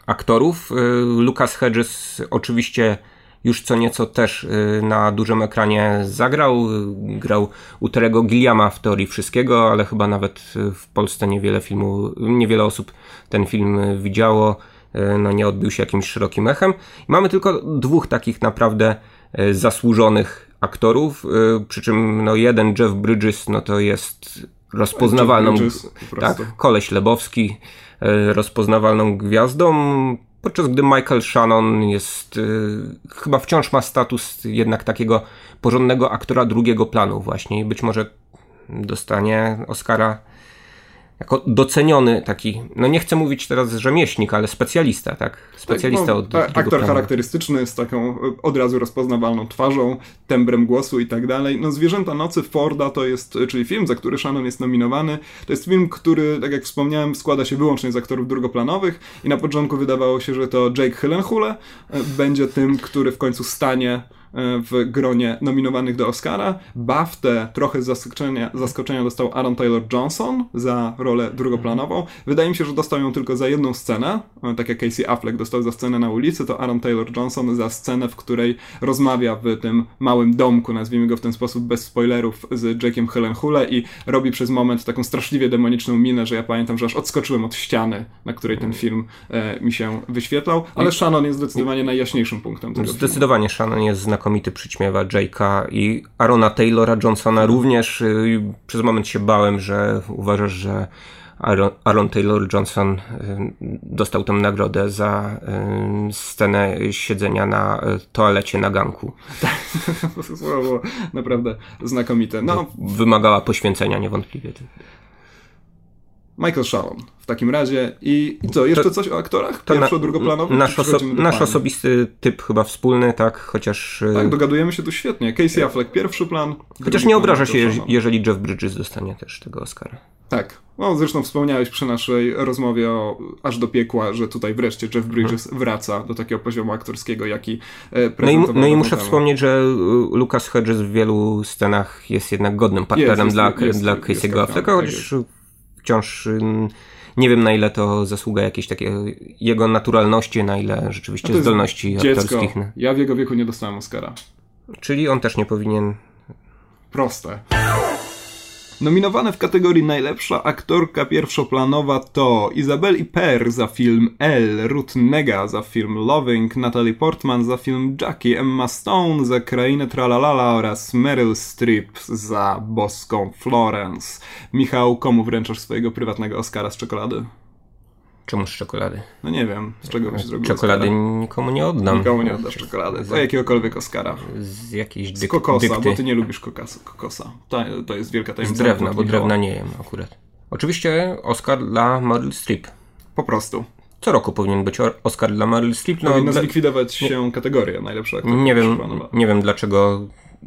aktorów. Lucas Hedges oczywiście już co nieco też y, na dużym ekranie zagrał. Grał u Terego Gilliama w teorii wszystkiego, ale chyba nawet y, w Polsce niewiele filmu, niewiele osób ten film widziało. Y, no nie odbił się jakimś szerokim echem. I mamy tylko dwóch takich naprawdę zasłużonych aktorów, przy czym no jeden Jeff Bridges no to jest rozpoznawalną, Bridges, tak, koleś Lebowski, rozpoznawalną gwiazdą podczas gdy Michael Shannon jest y, chyba wciąż ma status jednak takiego porządnego aktora drugiego planu właśnie i być może dostanie Oscara jako doceniony taki, no nie chcę mówić teraz rzemieślnik, ale specjalista, tak? Specjalista tak, no, od ta, Aktor planu. charakterystyczny z taką od razu rozpoznawalną twarzą, tembrem głosu i tak dalej. No Zwierzęta Nocy Forda to jest, czyli film, za który Shannon jest nominowany. To jest film, który, tak jak wspomniałem, składa się wyłącznie z aktorów drugoplanowych i na początku wydawało się, że to Jake Gyllenhaal e, będzie tym, który w końcu stanie E, w gronie nominowanych do Oscara. BAFTę trochę zaskoczenia, zaskoczenia dostał Aaron Taylor Johnson za rolę drugoplanową. Wydaje mi się, że dostał ją tylko za jedną scenę. E, tak jak Casey Affleck dostał za scenę na ulicy, to Aaron Taylor Johnson za scenę, w której rozmawia w tym małym domku, nazwijmy go w ten sposób bez spoilerów, z Jake'em Gyllenhaale i robi przez moment taką straszliwie demoniczną minę, że ja pamiętam, że aż odskoczyłem od ściany, na której ten film e, mi się wyświetlał, ale Shannon jest zdecydowanie najjaśniejszym punktem tego Zdecydowanie filmu. Shannon jest znakomity znakomity przyćmiewa Jake'a i Arona Taylora Johnsona również. Y, przez moment się bałem, że uważasz, że Aaron, Aaron Taylor Johnson y, dostał tę nagrodę za y, scenę siedzenia na toalecie na ganku. [LAUGHS] Było naprawdę znakomite. No. Wymagała poświęcenia niewątpliwie. Michael Shannon w takim razie. I, i co, jeszcze to, coś o aktorach? Pierwszo, drugoplanowych? Nasz, oso nasz osobisty typ chyba wspólny, tak? Chociaż... Y, tak, dogadujemy się tu świetnie. Casey Affleck pierwszy plan. Chociaż nie obraża się, jeżeli Jeff Bridges dostanie też tego Oscara. Tak. No, zresztą wspomniałeś przy naszej rozmowie o Aż do piekła, że tutaj wreszcie Jeff Bridges hmm. wraca do takiego poziomu aktorskiego, jaki prezentował. No i, no i muszę wspomnieć, że y, Lucas Hedges w wielu scenach jest jednak godnym partnerem jest, jest, dla, jest, dla Casey'ego Afflecka, tak chociaż wciąż nie wiem na ile to zasługa jakiejś takiej jego naturalności, na ile rzeczywiście zdolności dziecko. aktorskich. Ja w jego wieku nie dostałem Oscara. Czyli on też nie powinien. Proste. Nominowane w kategorii najlepsza aktorka pierwszoplanowa to Isabelle Iper za film L, Ruth Nega za film Loving, Natalie Portman za film Jackie, Emma Stone za Krainę Tralalala oraz Meryl Streep za Boską Florence. Michał, komu wręczasz swojego prywatnego Oscara z czekolady? Czemu z czekolady? No nie wiem, z czego byś zrobił Czekolady Oscara? nikomu nie oddam. Nikomu nie oddasz czekolady. Z jakiegokolwiek Oscara. Z jakiejś dyk- Z kokosa, dykty. bo ty nie lubisz kokosa. kokosa. To, to jest wielka tajemnica. Z drewna, bo drewna nie jem akurat. Oczywiście Oscar dla Meryl Streep. Po prostu. Co roku powinien być Oscar dla Meryl Streep. No, Powinna zlikwidować się kategoria najlepsza Nie wiem, nie wiem dlaczego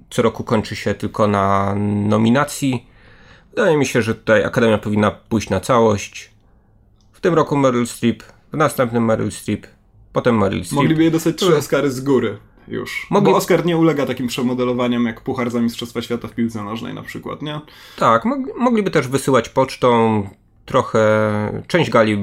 co roku kończy się tylko na nominacji. Wydaje mi się, że tutaj Akademia powinna pójść na całość. W tym roku Meryl Streep, w następnym Meryl Streep, potem Meryl Streep. Mogliby je dostać trzy Oscary z góry już. Mogli... Bo Oscar nie ulega takim przemodelowaniom jak Puchar za Mistrzostwa Świata w piłce nożnej na przykład, nie? Tak, mogliby też wysyłać pocztą trochę, część gali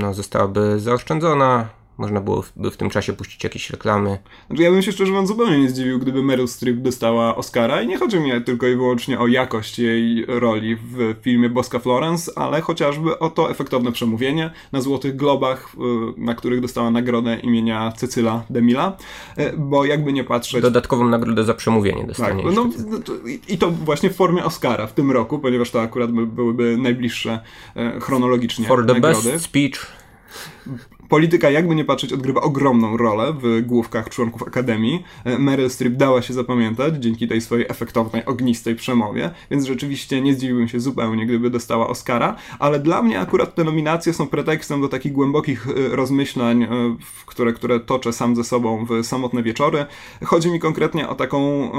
no, zostałaby zaoszczędzona, można było w, w tym czasie puścić jakieś reklamy. Znaczy ja bym się szczerze mówiąc zupełnie nie zdziwił, gdyby Meryl Streep dostała Oscara i nie chodzi mi tylko i wyłącznie o jakość jej roli w filmie Boska Florence, ale chociażby o to efektowne przemówienie na Złotych Globach, y, na których dostała nagrodę imienia Cecyla Demila, y, bo jakby nie patrzeć... Dodatkową nagrodę za przemówienie dostanie. Tak, no, no i to właśnie w formie Oscara w tym roku, ponieważ to akurat byłyby najbliższe y, chronologicznie For the nagrody. best speech Polityka, jakby nie patrzeć, odgrywa ogromną rolę w główkach członków Akademii. E, Meryl Streep dała się zapamiętać dzięki tej swojej efektownej, ognistej przemowie, więc rzeczywiście nie zdziwiłbym się zupełnie, gdyby dostała Oscara, ale dla mnie akurat te nominacje są pretekstem do takich głębokich e, rozmyślań, e, które, które toczę sam ze sobą w samotne wieczory. Chodzi mi konkretnie o taką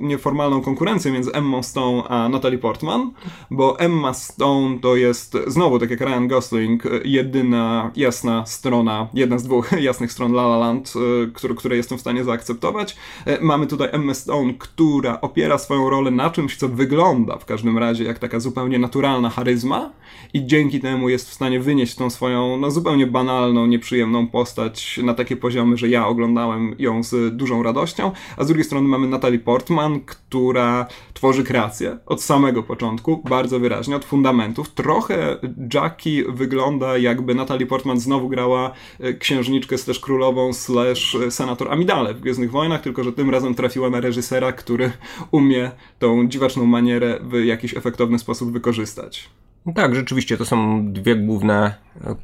nieformalną konkurencję między Emma Stone a Natalie Portman, bo Emma Stone to jest znowu, tak jak Ryan Gosling, jedyna jasna strona jedna z dwóch [LAUGHS] jasnych stron La La Land, y, które, które jestem w stanie zaakceptować. Y, mamy tutaj Emma Stone, która opiera swoją rolę na czymś, co wygląda w każdym razie jak taka zupełnie naturalna charyzma i dzięki temu jest w stanie wynieść tą swoją no, zupełnie banalną, nieprzyjemną postać na takie poziomy, że ja oglądałem ją z dużą radością, a z drugiej strony mamy Natalie Portman, która tworzy kreację od samego początku, bardzo wyraźnie, od fundamentów. Trochę Jackie wygląda jakby Natalie Portman znowu grała E, księżniczkę slash królową slash e, senator Amidale w Gwiezdnych Wojnach, tylko że tym razem trafiła na reżysera, który umie tą dziwaczną manierę w jakiś efektowny sposób wykorzystać. Tak, rzeczywiście to są dwie główne e,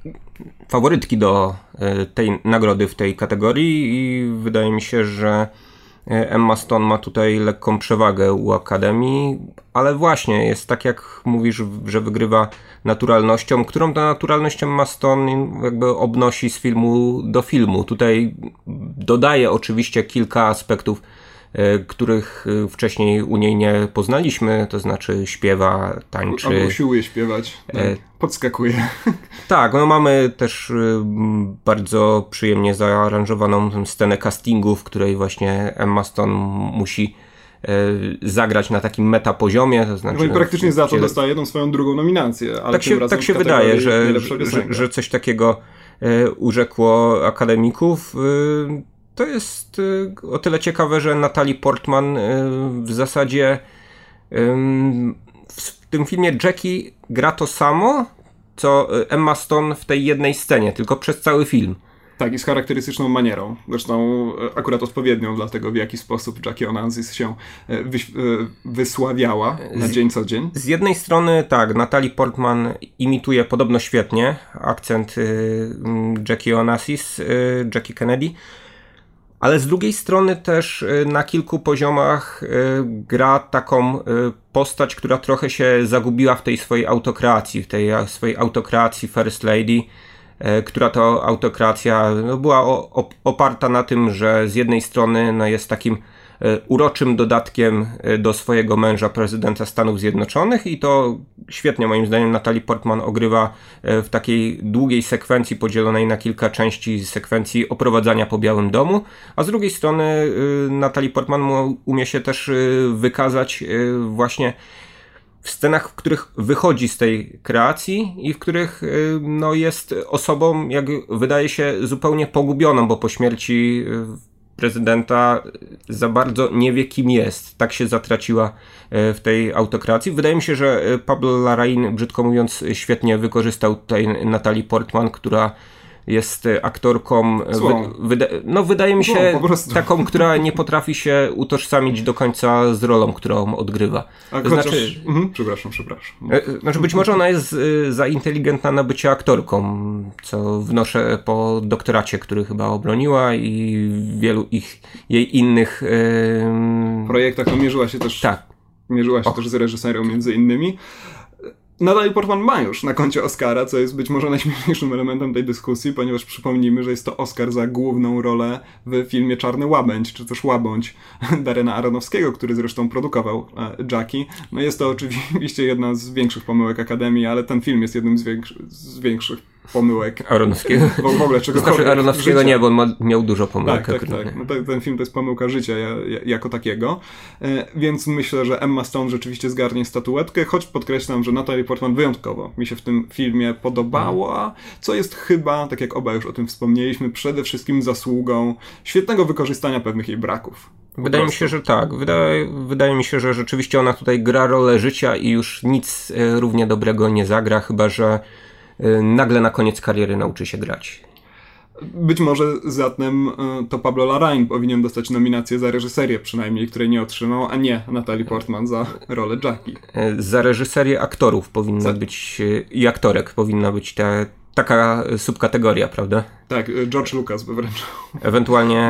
faworytki do tej nagrody w tej kategorii i wydaje mi się, że Emma Stone ma tutaj lekką przewagę u Akademii, ale właśnie jest tak jak mówisz, że wygrywa naturalnością, którą to naturalnością ma Stone jakby obnosi z filmu do filmu. Tutaj dodaje oczywiście kilka aspektów E, których e, wcześniej u niej nie poznaliśmy, to znaczy śpiewa, tańczy. Albo usiłuje śpiewać, e, podskakuje. [LAUGHS] Tak, no mamy też bardzo przyjemnie zaaranżowaną scenę castingu, w której właśnie Emma Stone musi zagrać na takim meta poziomie. To znaczy, no i praktycznie za to dostaje jedną swoją drugą nominację. Ale tak się, tak się wydaje, że, że, że coś takiego urzekło akademików. To jest y, o tyle ciekawe, że Natalie Portman y, w zasadzie w tym filmie Jackie gra to samo, co y, Emma Stone w tej jednej scenie, tylko przez cały film. Tak, i z charakterystyczną manierą. Zresztą akurat odpowiednią dla tego, w jaki sposób Jackie Onassis się wysławiała na dzień co dzień. Z jednej strony tak, Natalie Portman imituje podobno świetnie akcent Jackie Onassis, Jackie Kennedy, ale z drugiej strony też y, na kilku poziomach y, gra taką y, postać, która trochę się zagubiła w tej swojej autokracji, w tej swojej autokracji First Lady, która to autokracja no, była oparta na tym, że z jednej strony no, jest takim uroczym dodatkiem e, do swojego męża, prezydenta Stanów Zjednoczonych i to świetnie moim zdaniem Natalie Portman ogrywa e, w takiej długiej sekwencji podzielonej na kilka części sekwencji oprowadzania po Białym Domu, a z drugiej strony Natalie Portman umie się też wykazać właśnie w scenach, w których wychodzi z tej kreacji i w których no, jest osobą, jak wydaje się, zupełnie pogubioną, bo po śmierci prezydenta za bardzo nie wie kim jest. Tak się zatraciła e, w tej autokracji. Wydaje mi się, że e, Pablo Larraín, brzydko mówiąc, świetnie wykorzystał tutaj Natalie Portman, która jest e, aktorką. Wyda no, wydaje mi się taką, która nie potrafi się utożsamić do końca z rolą, którą odgrywa. A to chociaż... znaczy, mhm, przepraszam, przepraszam. E, znaczy, być może ona jest za inteligentna na bycie aktorką, co wnoszę po doktoracie, który chyba obroniła i wielu ich jej innych projektach. No, mierzyła się też. Tak. Mierzyła się o. też z reżyserą między innymi. Natalie Portman ma już na koncie Oscara, co jest być może najśmieszniejszym elementem tej dyskusji, ponieważ przypomnijmy, że jest to Oscar za główną rolę w filmie Czarny Łabędź, czy też Łabądź [LAUGHS] Darena Aronowskiego, który zresztą produkował e, Jackie. No jest to oczywiście jedna z większych pomyłek Akademii, ale ten film jest jednym z, większy, z większych pomyłek. Aronowskiego? W, w ogóle czegokolwiek. Znaczy Aronowskiego nie, bo on ma, miał dużo pomyłek. Tak, tak, tak. No, ten, ten film to jest pomyłka życia jako takiego. E, więc myślę, że Emma Stone rzeczywiście zgarnie statuetkę, choć podkreślam, że Natalie Portman wyjątkowo mi się w tym filmie podobała, co jest chyba, tak jak oba już o tym wspomnieliśmy, przede wszystkim zasługą świetnego wykorzystania pewnych jej braków. Wydaje mi się, że tak. Wydaje, wydaje mi się, że rzeczywiście ona tutaj gra rolę życia i już nic e, równie dobrego nie zagra, chyba że nagle na koniec kariery nauczy się grać. Być może zatem y, to Pablo Larraín powinien dostać nominację za reżyserię przynajmniej, której nie otrzymał, a nie Natalie Portman za rolę Jackie. Y, za reżyserię aktorów powinna za... być i aktorek powinna być ta, taka subkategoria, prawda? Tak, George Lucas by wręcz. [LAUGHS] Ewentualnie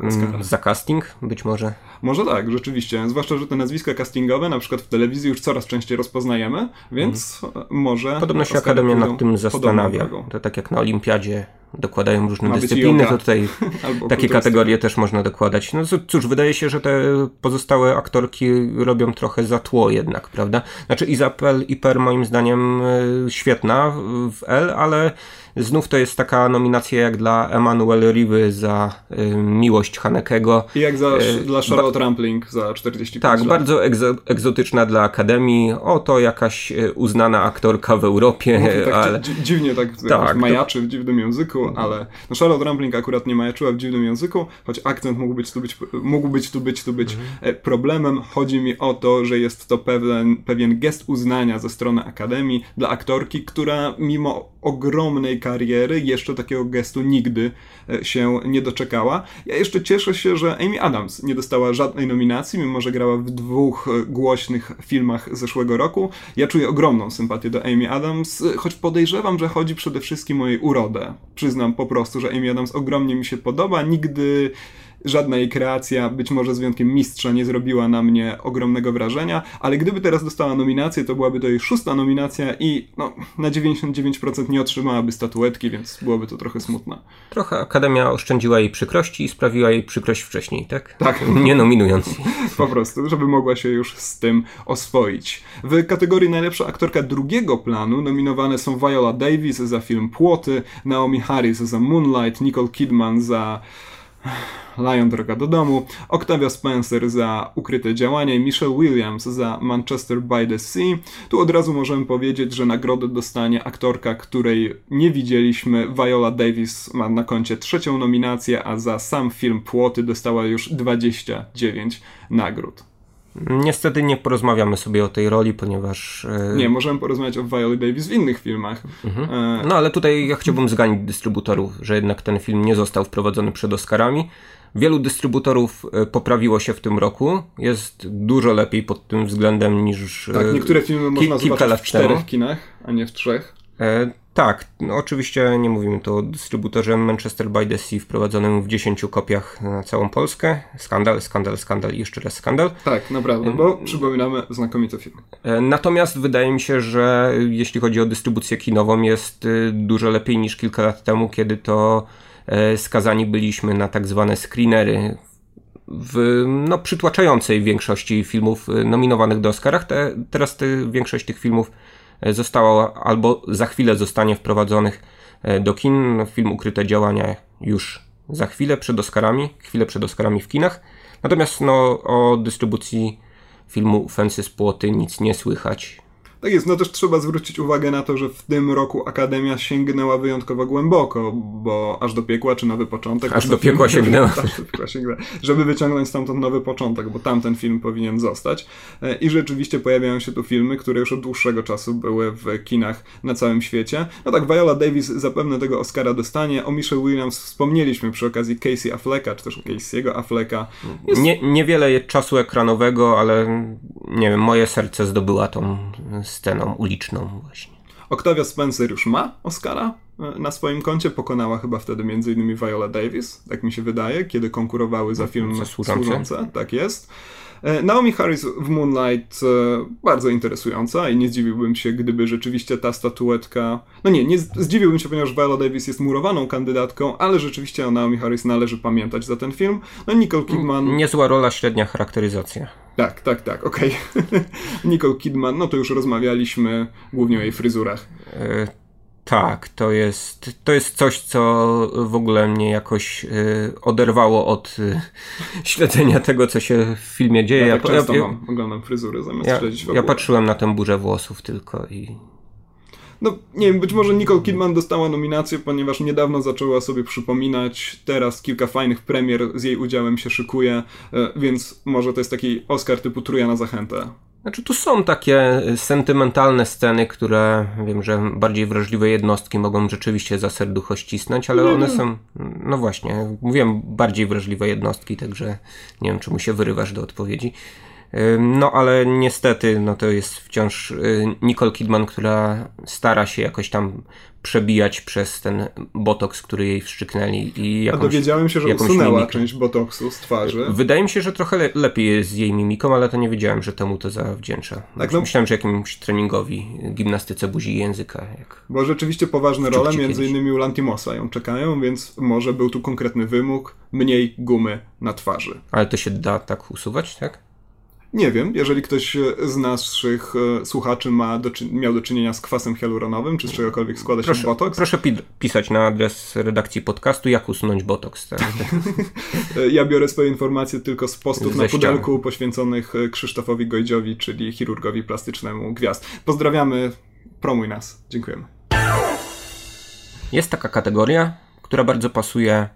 mm, za casting być może. Może tak, rzeczywiście. Zwłaszcza, że te nazwiska castingowe na przykład w telewizji już coraz częściej rozpoznajemy, więc mhm. może... Podobno się Akademia nad tym zastanawia. To tak jak na Olimpiadzie dokładają różne Ma dyscypliny, to tutaj [LAUGHS] takie kategorie też można dokładać. No cóż, wydaje się, że te pozostałe aktorki robią trochę za tło jednak, prawda? Znaczy Izabel Iper moim zdaniem e, świetna w L, ale Znów to jest taka nominacja jak dla Emanuel Riwy za y, Miłość Hanekego. I jak za, y, dla Charlotte Rampling za 45 Tak, lat. bardzo egzo, egzotyczna dla Akademii. Oto jakaś y, uznana aktorka w Europie. No, tak ale... dziwnie tak, tak majaczy w dziwnym języku, ale no Charlotte Rampling akurat nie majaczyła w dziwnym języku, choć akcent mógł być tu być, mógł być tu być, tu być mhm. E, problemem. Chodzi mi o to, że jest to pewien, pewien gest uznania ze strony Akademii dla aktorki, która mimo ogromnej kariery jeszcze takiego gestu nigdy e, się nie doczekała. Ja jeszcze cieszę się, że Amy Adams nie dostała żadnej nominacji, mimo że grała w dwóch e, głośnych filmach zeszłego roku. Ja czuję ogromną sympatię do Amy Adams, e, choć podejrzewam, że chodzi przede wszystkim o jej urodę. Przyznam po prostu, że Amy Adams ogromnie mi się podoba. Nigdy Żadna jej kreacja, być może z wyjątkiem mistrza, nie zrobiła na mnie ogromnego wrażenia, ale gdyby teraz dostała nominację, to byłaby to jej szósta nominacja i no, na 99% nie otrzymałaby statuetki, więc byłoby to trochę smutne. Trochę Akademia oszczędziła jej przykrości i sprawiła jej przykrość wcześniej, tak? Tak. Nie nominując. [LAUGHS] po prostu, żeby mogła się już z tym oswoić. W kategorii najlepsza aktorka drugiego planu nominowane są Viola Davis za film Płoty, Naomi Harris za Moonlight, Nicole Kidman za Lion Droga do domu, Octavia Spencer za Ukryte działanie, Michelle Williams za Manchester by the Sea. Tu od razu możemy powiedzieć, że nagrodę dostanie aktorka, której nie widzieliśmy. Viola Davis ma na koncie trzecią nominację, a za sam film Płoty dostała już 29 nagród. Niestety nie porozmawiamy sobie o tej roli, ponieważ. E... Nie, możemy porozmawiać o Viola Davis w innych filmach. Mhm. E... No ale tutaj ja chciałbym zganić dystrybutorów, że jednak ten film nie został wprowadzony przed Oscarami. Wielu dystrybutorów e, poprawiło się w tym roku. Jest dużo lepiej pod tym względem niż. Tak, niektóre filmy ki- można kilka lat w czterech temu. kinach, a nie w trzech. E, tak, no oczywiście nie mówimy tu o dystrybutorze Manchester by the Sea wprowadzonym w 10 kopiach na całą Polskę. Skandal, skandal, skandal i jeszcze raz skandal. Tak, naprawdę, bo przypominamy znakomity film. E, natomiast wydaje mi się, że jeśli chodzi o dystrybucję kinową jest dużo lepiej niż kilka lat temu, kiedy to E, skazani byliśmy na tak zwane screenery w no, przytłaczającej większości filmów e, nominowanych do Oscarach. Te, teraz te, większość tych filmów e, została albo za chwilę zostanie wprowadzonych do kin. Film Ukryte Działania już za chwilę przed Oscarami, chwilę przed Oscarami w kinach. Natomiast no, o dystrybucji filmu Fensy z Płoty nic nie słychać. Tak jest, no też trzeba zwrócić uwagę na to, że w tym roku Akademia sięgnęła wyjątkowo głęboko, bo aż do piekła czy nowy początek. Aż do piekła film, sięgnęła. aż do piekła sięgnęła. Żeby wyciągnąć stamtąd nowy początek, bo tamten film powinien zostać. E, I rzeczywiście pojawiają się tu filmy, które już od dłuższego czasu były w kinach na całym świecie. No tak, Viola Davis zapewne tego Oscara dostanie. O Michelle Williams wspomnieliśmy przy okazji Casey Afflecka, czy też Casey'ego Afflecka. Jest... Nie, niewiele czasu ekranowego, ale nie wiem, moje serce zdobyła tą sceną uliczną właśnie. Octavia Spencer już ma Oscara e, na swoim koncie. Pokonała chyba wtedy m.in. Viola Davis, tak mi się wydaje, kiedy konkurowały za film Służące. Tak jest. E, Naomi Harris w Moonlight e, bardzo interesująca i nie zdziwiłbym się, gdyby rzeczywiście ta statuetka. No nie, nie zdziwiłbym się, ponieważ Viola Davis jest murowaną kandydatką, ale rzeczywiście o Naomi Harris należy pamiętać za ten film. No Nicole Kidman. Niezła rola, średnia charakteryzacja. Tak, tak, tak, okej. Okay. [LAUGHS] Nicole Kidman, no to już rozmawialiśmy głównie o jej fryzurach. Y tak, to jest, to jest coś, co w ogóle mnie jakoś y, oderwało od y, [LAUGHS] śledzenia tego, co się w filmie dzieje. Ja, tak ja ja, mam, oglądam fryzury zamiast ja, śledzić Ja patrzyłem na tę burzę włosów tylko i... No, nie wiem, być może Nicole Kidman dostała nominację, ponieważ niedawno zaczęła sobie przypominać. Teraz kilka fajnych premier z jej udziałem się szykuje, y, więc może to jest taki Oscar typu truja na zachętę. Znaczy tu są takie sentymentalne sceny, które wiem, że bardziej wrażliwe jednostki mogą rzeczywiście za serducho ścisnąć, ale one są, no właśnie, mówiłem bardziej wrażliwe jednostki, także nie wiem, czemu się wyrywasz do odpowiedzi. No ale niestety, no to jest wciąż y, Nicole Kidman, która stara się jakoś tam przebijać przez ten botoks, który jej wszczyknęli. I jakąś, A dowiedziałem się, że usunęła mimikę. część botoksu z twarzy. Wydaje mi się, że trochę le lepiej jest z jej mimiką, ale to nie wiedziałem, że temu to zawdzięcza. Tak, no. Myślałem, że jakimś treningowi, gimnastyce buzi i języka. Jak Bo rzeczywiście poważne role, między innymi u Lantimosa ją czekają, więc może był tu konkretny wymóg, mniej gumy na twarzy. Ale to się da tak usuwać, tak? Nie wiem, jeżeli ktoś z naszych e, słuchaczy ma do, miał do czynienia z kwasem hialuronowym, czy z czegokolwiek składa się proszę, botoks. Proszę pi pisać na adres redakcji podcastu, jak usunąć botoks. Tak? [LAUGHS] ja biorę swoje informacje tylko z postów Ze na pudelku ściany. poświęconych e, Krzysztofowi Gojdziowi, czyli chirurgowi plastycznemu Gwiazd. Pozdrawiamy, promuj nas. Dziękujemy. Jest taka kategoria, która bardzo pasuje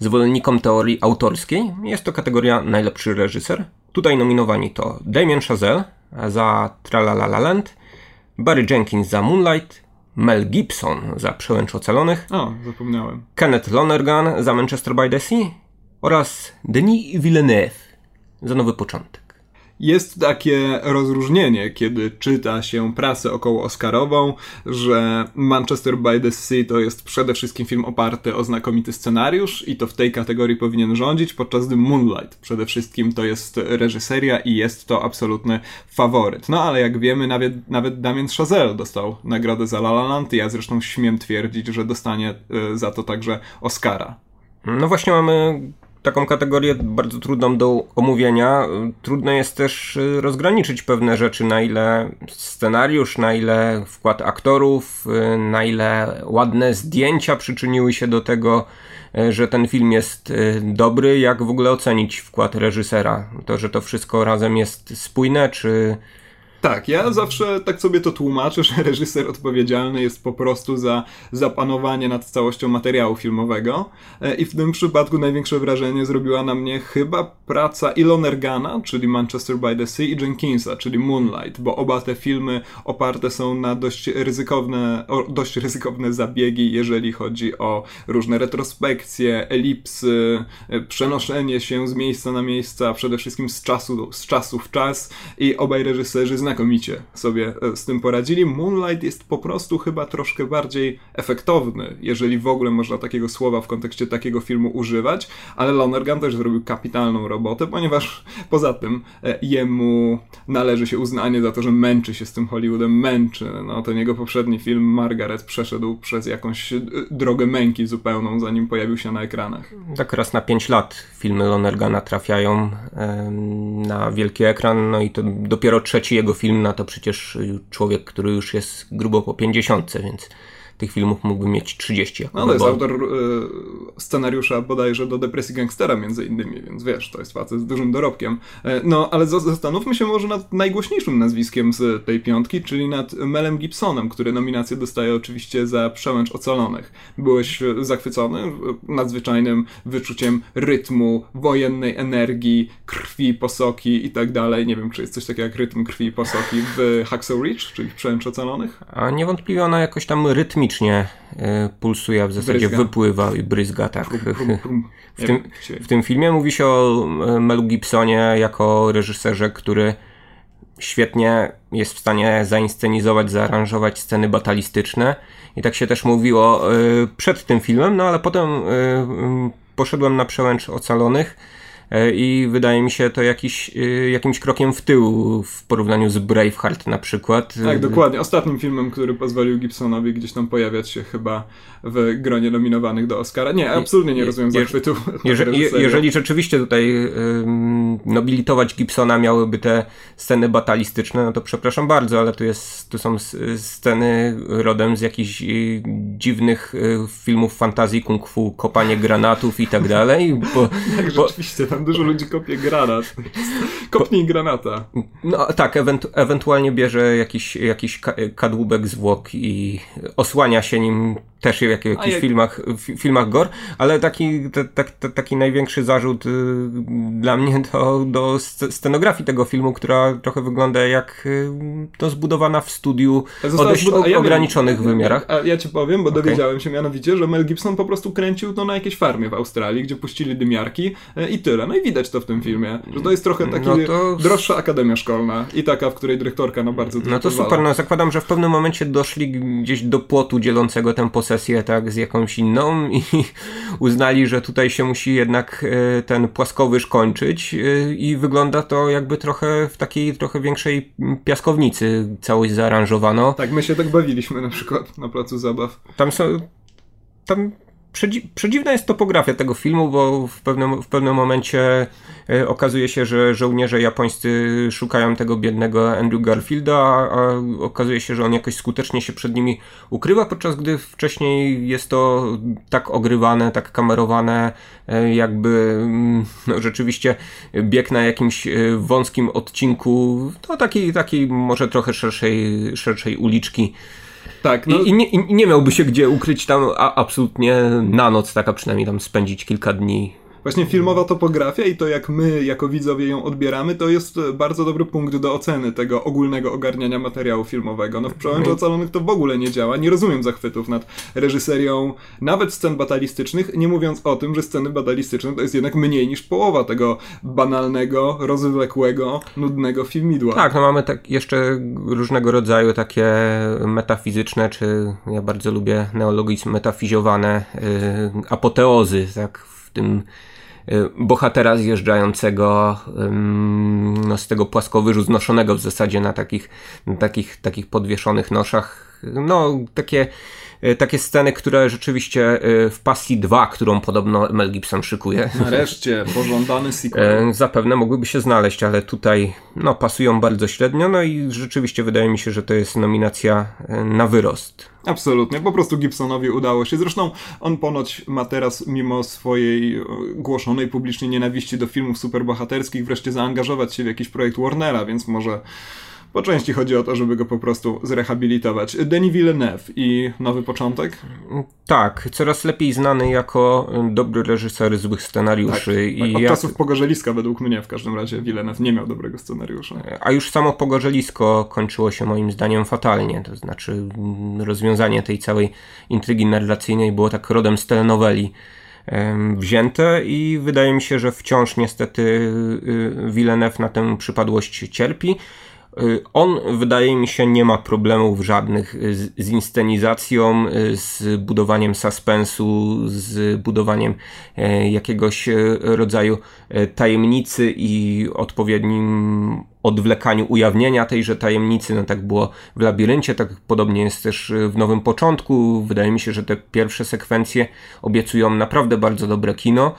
zwolennikom teorii autorskiej. Jest to kategoria najlepszy reżyser. Tutaj nominowani to Damien Chazelle za Tralala Land, Barry Jenkins za Moonlight, Mel Gibson za Przełęcz Ocalonych, o, zapomniałem. Kenneth Lonergan za Manchester by the Sea oraz Denis Villeneuve za Nowy Początek. Jest takie rozróżnienie, kiedy czyta się prasę około Oscarową, że Manchester by the Sea to jest przede wszystkim film oparty o znakomity scenariusz i to w tej kategorii powinien rządzić, podczas gdy Moonlight przede wszystkim to jest reżyseria i jest to absolutny faworyt. No ale jak wiemy, nawet, nawet Damien Chazelle dostał nagrodę za La La Land i ja zresztą śmiem twierdzić, że dostanie y, za to także Oscara. No właśnie mamy taką kategorię bardzo trudną do omówienia. Trudno jest też y, rozgraniczyć pewne rzeczy, na ile scenariusz, na ile wkład aktorów, y, na ile ładne zdjęcia przyczyniły się do tego, y, że ten film jest dobry, jak w ogóle ocenić wkład reżysera. To, że to wszystko razem jest spójne, czy tak, ja zawsze tak sobie to tłumaczę, że reżyser odpowiedzialny jest po prostu za zapanowanie nad całością materiału filmowego. E, i w tym przypadku największe wrażenie zrobiła na mnie chyba praca Ilonergana, czyli Manchester by the Sea i Jenkinsa, czyli Moonlight, bo oba te filmy oparte są na dość ryzykowne, dość ryzykowne zabiegi, jeżeli chodzi o różne retrospekcje, elipsy, e, przenoszenie się z miejsca na miejsca, przede wszystkim z czasu, z czasu w czas. I obaj reżyserzy znakomicie sobie e, z tym poradzili. Moonlight jest po prostu chyba troszkę bardziej efektowny, jeżeli w ogóle można takiego słowa w kontekście takiego filmu używać, ale Lonergan też zrobił kapitalną robotę, ponieważ [LAUGHS] poza tym e, jemu należy się uznanie za to, że męczy się z tym Hollywoodem, męczy. No, ten jego poprzedni film Margaret przeszedł przez jakąś e, drogę męki zupełną, zanim pojawił się na ekranach. Tak raz na 5 lat filmy Lonergana trafiają na wielki ekran, no i to dopiero trzeci jego film, na to przecież człowiek, który już jest grubo po 50, więc tych filmów mógłby mieć 30. No, to jest autor y, scenariusza bodajże do Depresji Gangstera między innymi, więc wiesz, to jest facet z dużym dorobkiem. E, no, ale zastanówmy się może nad najgłośniejszym nazwiskiem z tej piątki, czyli nad Melem Gibsonem, który nominację dostaje oczywiście za Przełęcz Ocalonych. Byłeś zachwycony nadzwyczajnym wyczuciem rytmu, wojennej energii, krwi, posoki i tak dalej. Nie wiem, czy jest coś takiego jak rytm krwi i posoki w Hacksaw Ridge, czyli Przełęcz Ocalonych? A niewątpliwie ona jakoś tam rytmicznie y, pulsuje, w zasadzie bryzga. wypływa i bryzga. Tak. W, tym, w tym filmie mówi się o y, Melu Gibsonie jako reżyserze, który świetnie jest w stanie zainscenizować, zaaranżować sceny batalistyczne. I tak się też mówiło y, przed tym filmem, no ale potem poszedłem na przełęcz ocalonych E, i wydaje mi się to jakiś, e, jakimś krokiem w tył w porównaniu z Braveheart na przykład. Tak, dokładnie. Ostatnim filmem, który pozwolił Gibsonowi gdzieś tam pojawiać się chyba w gronie nominowanych do Oscara. Nie, absolutnie nie rozumiem je, zachwytu. Jeżeli, jeżeli rzeczywiście tutaj um, nobilitować Gibsona miałyby te sceny batalistyczne, no to przepraszam bardzo, ale tu, jest, tu są sceny rodem z jakichś y, dziwnych filmów fantazji, kung fu, kopanie granatów i tak dalej. Bo, [LAUGHS] tak, bo, rzeczywiście, tam dużo ludzi kopie granat. Kopnij granata. No tak, ewentu ewentualnie bierze jakiś, jakiś kadłubek zwłok i osłania się nim też w jakichś jak... filmach, w filmach gore, ale taki, t, t, t, taki największy zarzut y, dla mnie to [LAUGHS] do scenografii tego filmu, która trochę wygląda jak y, to zbudowana w studiu o dość ja ograniczonych wiem, wymiarach. A ja ci powiem, bo okay. dowiedziałem się mianowicie, że Mel Gibson po prostu kręcił to na jakiejś farmie w Australii, gdzie puścili dymiarki y, i tyle. No i widać to w tym filmie, że to jest trochę taki no to... droższa akademia szkolna i taka, w której dyrektorka no bardzo No to super, no zakładam, że w pewnym momencie doszli gdzieś do płotu dzielącego tę posesję tak z jakąś inną [LAUGHS] i uznali, że tutaj się musi jednak e, ten płaskowyż kończyć e, i wygląda to jakby trochę w takiej trochę większej piaskownicy całość zaaranżowano. Tak, my się tak bawiliśmy na przykład na placu zabaw. Tam są tam Przedzi przedziwna jest topografia tego filmu, bo w pewnym, w pewnym momencie e, okazuje się, że żołnierze japońscy szukają tego biednego Andrew Garfielda, a, a, okazuje się, że on jakoś skutecznie się przed nimi ukrywa, podczas gdy wcześniej jest to tak ogrywane, tak kamerowane, e, jakby mm, no, rzeczywiście bieg na jakimś e, wąskim odcinku, no takiej, takiej może trochę szerszej, szerszej uliczki. Tak, no... I, i, nie, I, nie, miałby się gdzie ukryć tam a, absolutnie na noc, tak a przynajmniej tam spędzić kilka dni Właśnie filmowa topografia i to jak my jako widzowie ją odbieramy, to jest bardzo dobry punkt do oceny tego ogólnego ogarniania materiału filmowego. No w Przełęczy Ocalonych to w ogóle nie działa. Nie rozumiem zachwytów nad reżyserią nawet scen batalistycznych, nie mówiąc o tym, że sceny batalistyczne to jest jednak mniej niż połowa tego banalnego, rozwlekłego, nudnego filmidła. Tak, no mamy tak jeszcze różnego rodzaju takie metafizyczne, czy ja bardzo lubię neologizm metafizjowane, yy, apoteozy, tak, w tym bohatera zjeżdżającego no, z tego płaskowyżu, znoszonego w zasadzie na takich, na takich, takich podwieszonych noszach. No, takie y, takie sceny, które rzeczywiście y, w Pasji 2, którą podobno Mel Gibson szykuje. [LAUGHS] Nareszcie, pożądany sequel. Zapewne mogłyby się znaleźć, ale tutaj no, pasują bardzo średnio, no i rzeczywiście wydaje mi się, że to jest nominacja na wyrost. Absolutnie, po prostu Gibsonowi udało się. Zresztą on ponoć ma teraz, mimo swojej e, głoszonej publicznie nienawiści do filmów superbohaterskich, wreszcie zaangażować się w jakiś projekt Warnera, więc może po części chodzi o to, żeby go po prostu zrehabilitować. Denis Villeneuve i Nowy Początek? Tak, coraz lepiej znany jako dobry reżyser złych scenariuszy. Tak, i tak. Od czasów Pogorzeliska według mnie w każdym razie Villeneuve nie miał dobrego scenariusza. A już samo Pogorzelisko kończyło się moim zdaniem fatalnie, to znaczy mm, rozwiązanie tej całej intrygi narracyjnej było tak rodem z telenoweli wzięte i wydaje mi się, że wciąż niestety y, Villeneuve na tę przypadłość cierpi. Y, on, wydaje mi się, nie ma problemów żadnych z, z inscenizacją, y, z budowaniem suspensu, z budowaniem e, jakiegoś e, rodzaju e, tajemnicy i odpowiednim odwlekaniu ujawnienia tejże tajemnicy. No tak było w labiryncie, tak podobnie jest też w nowym początku. Wydaje mi się, że te pierwsze sekwencje obiecują naprawdę bardzo dobre kino.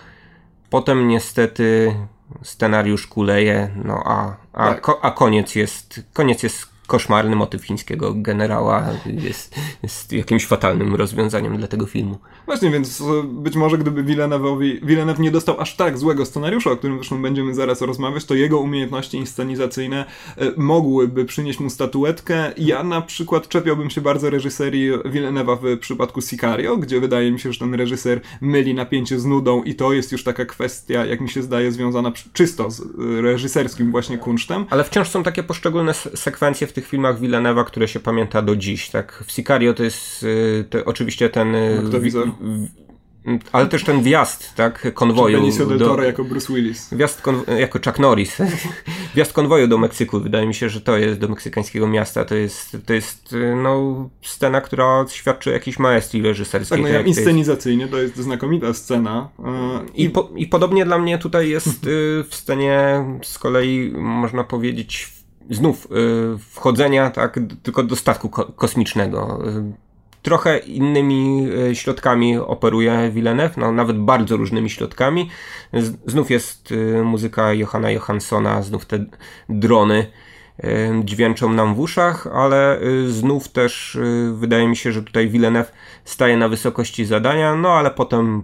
Potem niestety scenariusz kuleje, no a, a, tak. ko, a koniec jest, koniec jest koszmarny motyw chińskiego generała jest, jest jakimś fatalnym rozwiązaniem dla tego filmu. Właśnie, więc e, być może gdyby Villeneuve'owi, Villeneuve nie dostał aż tak złego scenariusza, o którym zresztą będziemy zaraz rozmawiać, to jego umiejętności inscenizacyjne e, mogłyby przynieść mu statuetkę. Ja na przykład czepiałbym się bardzo reżyserii Villeneuve'a w przypadku Sicario, gdzie wydaje mi się, że ten reżyser myli napięcie z nudą i to jest już taka kwestia, jak mi się zdaje, związana czysto z e, reżyserskim właśnie kunsztem. Ale wciąż są takie poszczególne sekwencje w tych filmach Villeneuve'a, które się pamięta do dziś, tak? W Sicario to jest to oczywiście ten ale też ten wjazd, tak, konwoju. Benicio del Toro jako Bruce Willis. Wjazd jako Chuck Norris. [LAUGHS] wjazd konwoju do Meksyku. Wydaje mi się, że to jest do meksykańskiego miasta. To jest, to jest no, scena, która świadczy o jakiejś maestrii reżyserskiej. Tak, no ja, inscenizacyjnie to jest znakomita scena. I, I, po, I podobnie dla mnie tutaj jest y, w scenie z kolei, można powiedzieć, znów y, wchodzenia tak, tylko do statku ko kosmicznego trochę innymi e, środkami operuje Villeneuve, no, nawet bardzo różnymi środkami. Znów jest muzyka Johanna Johanssona, znów te drony dźwięczą nam w uszach, ale znów też wydaje mi się, że tutaj Villeneuve staje na wysokości zadania, no ale potem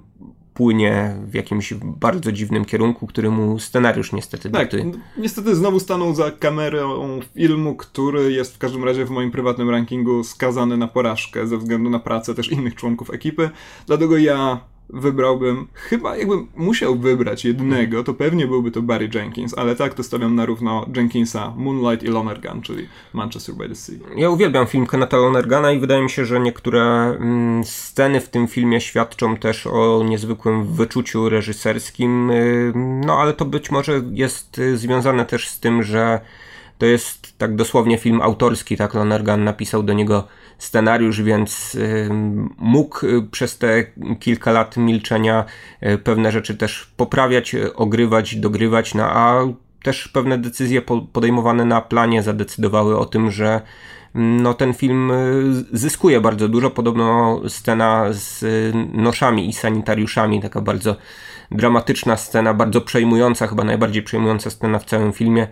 płynie w jakimś bardzo dziwnym kierunku, który mu scenariusz niestety tak, dyktuje. Niestety znowu stanął za kamerą filmu, który jest w każdym razie w moim prywatnym rankingu skazany na porażkę ze względu na pracę też innych członków ekipy. Dlatego ja wybrałbym, chyba jakbym musiał wybrać jednego, to pewnie byłby to Barry Jenkins, ale tak to stawiam na równo Jenkinsa, Moonlight i Lonergan, czyli Manchester by the Sea. Ja uwielbiam film Kenneta Lonergana i wydaje mi się, że niektóre mm, sceny w tym filmie świadczą też o niezwykłym wyczuciu reżyserskim, y, no ale to być może jest y, związane też z tym, że to jest tak dosłownie film autorski, tak Lonergan napisał do niego scenariusz, więc mógł y, przez te kilka lat milczenia y, pewne rzeczy też poprawiać, y, ogrywać, dogrywać, no a też pewne decyzje podejmowane na planie zadecydowały o tym, że mm, no, ten film zyskuje bardzo dużo. Podobno scena z noszami i sanitariuszami, taka bardzo dramatyczna scena, bardzo przejmująca, chyba najbardziej przejmująca scena w całym filmie.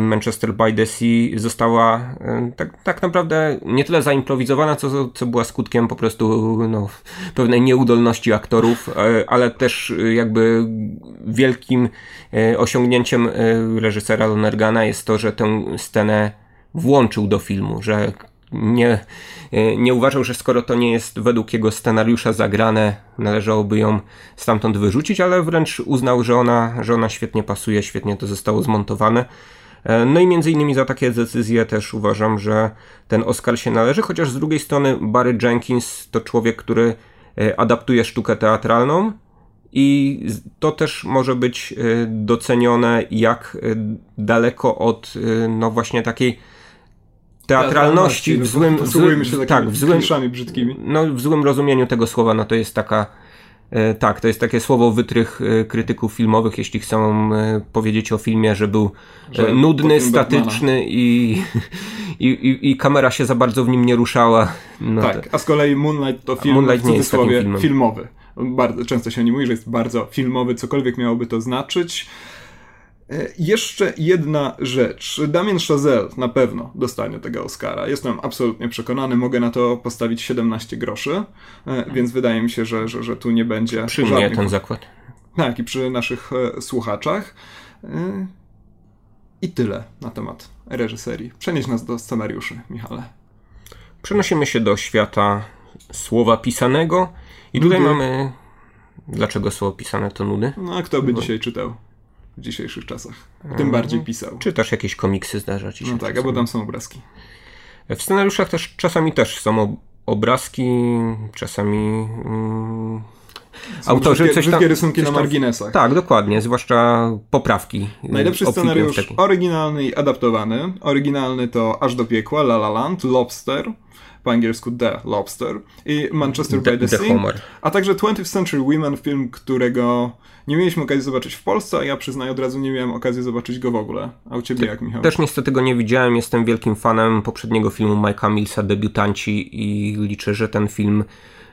Manchester by the Sea została tak, tak naprawdę nie tyle zaimprowizowana, co, co była skutkiem po prostu no, pewnej nieudolności aktorów, e, ale też jakby wielkim e, osiągnięciem e, reżysera Lonergana jest to, że tę scenę włączył do filmu, że nie, nie uważał, że skoro to nie jest według jego scenariusza zagrane, należałoby ją stamtąd wyrzucić, ale wręcz uznał, że ona, że ona świetnie pasuje, świetnie to zostało zmontowane. E, no i między innymi za takie decyzje też uważam, że ten Oscar się należy, chociaż z drugiej strony Barry Jenkins to człowiek, który e, adaptuje sztukę teatralną i to też może być e, docenione, jak daleko od no właśnie takiej teatralności w złym, w złym, tak, w złym, brzydkimi. No, w złym rozumieniu tego słowa, no to jest taka tak, to jest takie słowo wytrych e, krytyków filmowych, jeśli chcą e, powiedzieć o filmie, że był że nudny, statyczny i, [LAUGHS] i, i, i, kamera się za bardzo w nim nie ruszała. No tak, to... a z kolei Moonlight to film Moonlight w cudzysłowie filmowy. Bardzo często się nie mówi, że jest bardzo filmowy, cokolwiek miałoby to znaczyć. E, jeszcze jedna rzecz. Damien Chazelle na pewno dostanie tego Oscara. Jestem absolutnie przekonany, mogę na to postawić 17 groszy, e, więc wydaje mi się, że, że, że tu nie będzie. Przy żadnych... mnie ten zakład. Tak, i przy naszych e, słuchaczach. I tyle na temat reżyserii. Przenieś nas do scenariuszy, Michale. Przenosimy się do świata słowa pisanego. I tutaj Nudy. mamy. Dlaczego słowo pisane to nudy? No, a kto by Bo... dzisiaj czytał? W dzisiejszych czasach. Tym bardziej pisał. Czy też jakieś komiksy zdarza ci się? No tak, albo tam są obrazki. W scenariuszach też czasami też są obrazki, czasami mm, autorzy coś tam... rysunki na marginesach. Tak, dokładnie, zwłaszcza poprawki. Najlepszy scenariusz oryginalny i adaptowany. Oryginalny to Aż do piekła, La La Land, Lobster, po angielsku The Lobster i Manchester by the, the Sea, Homer. a także 20th Century Women, film, którego nie mieliśmy okazji zobaczyć w Polsce, a ja przyznaję od razu nie miałem okazji zobaczyć go w ogóle. A u ciebie jak, Michał? Też niestety go nie widziałem, jestem wielkim fanem poprzedniego filmu Mike'a Millsa, Debiutanci i liczę, że ten film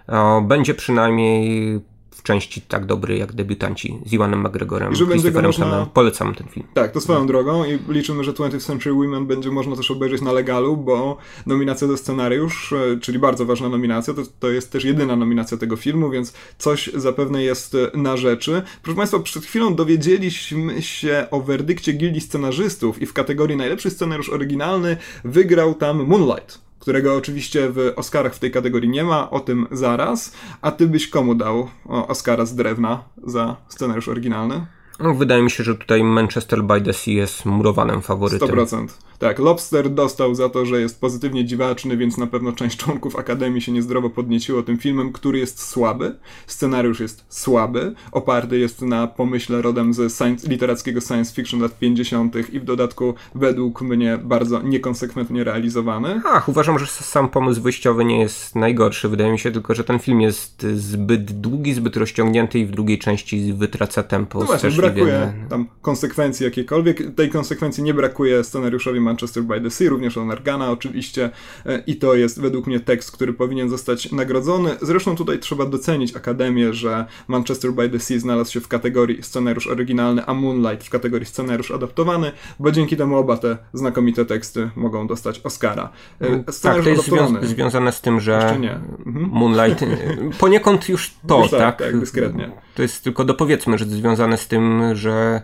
o, będzie przynajmniej części tak dobry jak debiutanci z Iwanem McGregorem, że będzie go można... Polecam ten film. Tak, to swoją drogą i liczymy, że 20th Century Women będzie można też obejrzeć na legalu, bo nominacja do scenariusz, e, czyli bardzo ważna nominacja, to, to jest też jedyna nominacja tego filmu, więc coś zapewne jest e, na rzeczy. Proszę Państwa, przed chwilą dowiedzieliśmy się o werdykcie gildii scenarzystów i w kategorii najlepszy scenariusz oryginalny wygrał tam Moonlight którego oczywiście w Oscarach w tej kategorii nie ma, o tym zaraz. A ty byś komu dał Oscara z drewna za scenariusz oryginalny? No, wydaje mi się, że tutaj Manchester by the Sea jest murowanym faworytem. 100%. Tak, Lobster dostał za to, że jest pozytywnie dziwaczny, więc na pewno część członków Akademii się niezdrowo podnieciło tym filmem, który jest słaby. Scenariusz jest słaby, oparty jest na pomyśle rodem ze science, literackiego science fiction lat 50. i w dodatku według mnie bardzo niekonsekwentnie realizowany. Ach, uważam, że sam pomysł wyjściowy nie jest najgorszy. Wydaje mi się tylko, że ten film jest zbyt długi, zbyt rozciągnięty i w drugiej części wytraca tempo. No właśnie, brakuje tam konsekwencji jakiejkolwiek. Tej konsekwencji nie brakuje scenariuszowi Manchester by the Sea, również Onergana oczywiście e, i to jest według mnie tekst, który powinien zostać nagrodzony. Zresztą tutaj trzeba docenić Akademię, że Manchester by the Sea znalazł się w kategorii scenariusz oryginalny, a Moonlight w kategorii scenariusz adaptowany, bo dzięki temu oba te znakomite teksty mogą dostać Oscara. E, mm, tak, to jest zwią związane z tym, że mhm. Moonlight, [LAUGHS] poniekąd już to, już tak, tak? tak, dyskretnie. To jest tylko dopowiedzmy, że związane z tym, że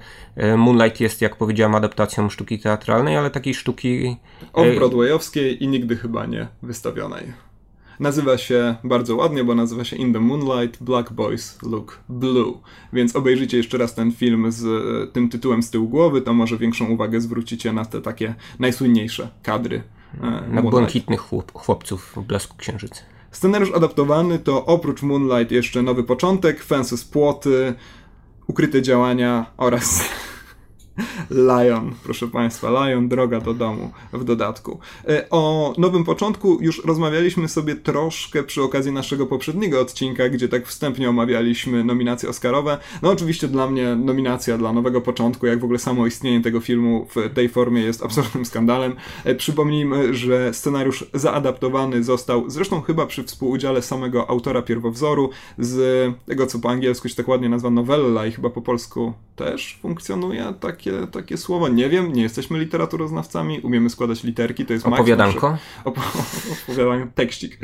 Moonlight jest, jak powiedziałem, adaptacją sztuki teatralnej, ale takiej sztuki. Off-Broadwayowskiej i nigdy chyba nie wystawionej. Nazywa się bardzo ładnie, bo nazywa się In the Moonlight Black Boys Look Blue. Więc obejrzyjcie jeszcze raz ten film z e, tym tytułem z tyłu głowy, to może większą uwagę zwrócicie na te takie najsłynniejsze kadry. E, na błękitnych chłop, chłopców w blasku księżyca. Scenariusz adaptowany to oprócz Moonlight jeszcze Nowy Początek, Fences Płoty, Ukryte Działania oraz Lion, proszę Państwa, Lion, droga do domu w dodatku. E, o nowym początku już rozmawialiśmy sobie troszkę przy okazji naszego poprzedniego odcinka, gdzie tak wstępnie omawialiśmy nominacje Oscarowe. No oczywiście dla mnie nominacja dla nowego początku, jak w ogóle samo istnienie tego filmu w tej formie jest absolutnym skandalem. E, przypomnijmy, że scenariusz zaadaptowany został, zresztą chyba przy współudziale samego autora pierwowzoru, z tego co po angielsku się tak ładnie nazywa novella i chyba po polsku też funkcjonuje tak takie, takie słowo. Nie wiem, nie jesteśmy literaturoznawcami, umiemy składać literki, to jest Opowiadanko? Op [LAUGHS] opowiadanko, tekścik.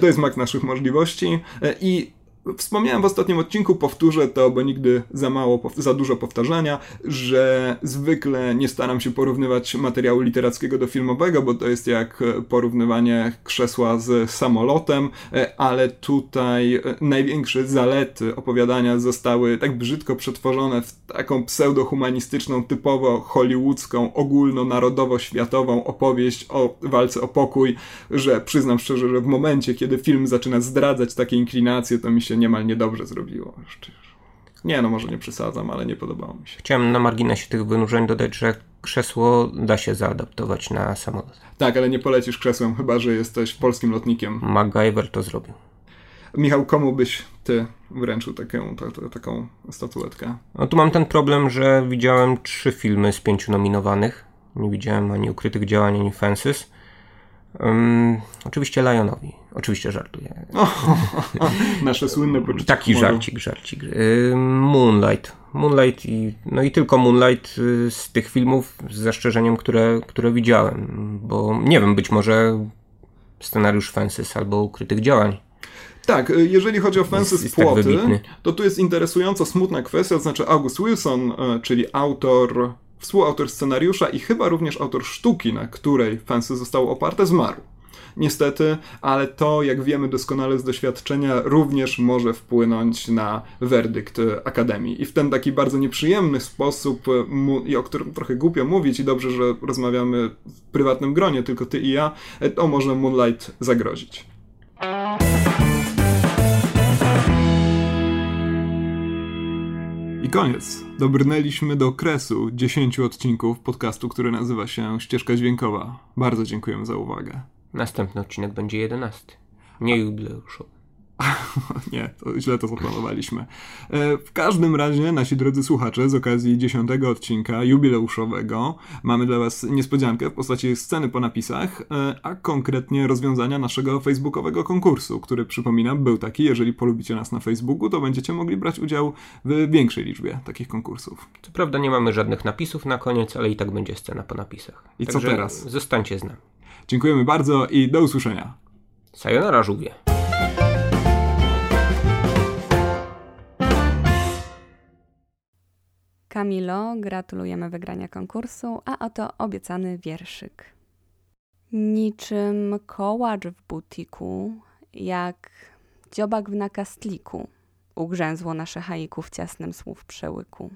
To jest mak naszych możliwości i Wspomniałem w ostatnim odcinku, powtórzę to, bo nigdy za mało, za dużo powtarzania, że zwykle nie staram się porównywać materiału literackiego do filmowego, bo to jest jak porównywanie krzesła z samolotem, ale tutaj największe zalety opowiadania zostały tak brzydko przetworzone w taką pseudohumanistyczną, typowo hollywoodzką, ogólnonarodowo-światową opowieść o walce o pokój, że przyznam szczerze, że w momencie, kiedy film zaczyna zdradzać takie inklinacje, to mi się się niemal niedobrze zrobiło. Nie, no może nie przesadzam, ale nie podobało mi się. Chciałem na marginesie tych wynurzeń dodać, że krzesło da się zaadaptować na samolot. Tak, ale nie polecisz krzesłem, chyba że jesteś polskim lotnikiem. MacGyver to zrobił. Michał, komu byś ty wręczył taką, taką statuetkę? No tu mam ten problem, że widziałem trzy filmy z pięciu nominowanych. Nie widziałem ani Ukrytych Działań, ani Fences. Um, oczywiście Lionowi. Oczywiście żartuję. [LAUGHS] nasze słynne poczucie Taki humoru. żarcik, żarcik. Moonlight. Moonlight i, no i tylko Moonlight y, z tych filmów z zastrzeżeniem, które, które widziałem. Bo nie wiem, być może scenariusz Fences albo Ukrytych Działań. Tak, y, jeżeli chodzi o Fences tak Płoty, tak to tu jest interesująco smutna kwestia, to znaczy August Wilson, y, czyli autor współautor scenariusza i chyba również autor sztuki, na której Fences zostało oparte, zmarł. Niestety, ale to, jak wiemy doskonale z doświadczenia, również może wpłynąć na werdykt Akademii. I w ten taki bardzo nieprzyjemny sposób, i o którym trochę głupio mówić, i dobrze, że rozmawiamy w prywatnym gronie, tylko ty i ja, to może Moonlight zagrozić. I koniec. Dobrnęliśmy do kresu 10 odcinków podcastu, który nazywa się Ścieżka Dźwiękowa. Bardzo dziękuję za uwagę. Następny odcinek będzie 11. Nie jubileuszowy. [LAUGHS] Nie, to źle to zaplanowaliśmy. E, w każdym razie, nasi drodzy słuchacze, z okazji dziesiątego odcinka jubileuszowego mamy dla Was niespodziankę w postaci sceny po napisach, e, a konkretnie rozwiązania naszego facebookowego konkursu, który przypominam był taki, jeżeli polubicie nas na Facebooku, to będziecie mogli brać udział w większej liczbie takich konkursów. Co prawda nie mamy żadnych napisów na koniec, ale i tak będzie scena po napisach. I Także co teraz? Zostańcie z nami. Dziękujemy bardzo i do usłyszenia. Sayonara żółwie. Kamilo, gratulujemy wygrania konkursu, a oto obiecany wierszyk. Niczym kołacz w butiku, jak dziobak w nakastliku, ugrzęzło nasze haiku w ciasnym słów przełyku.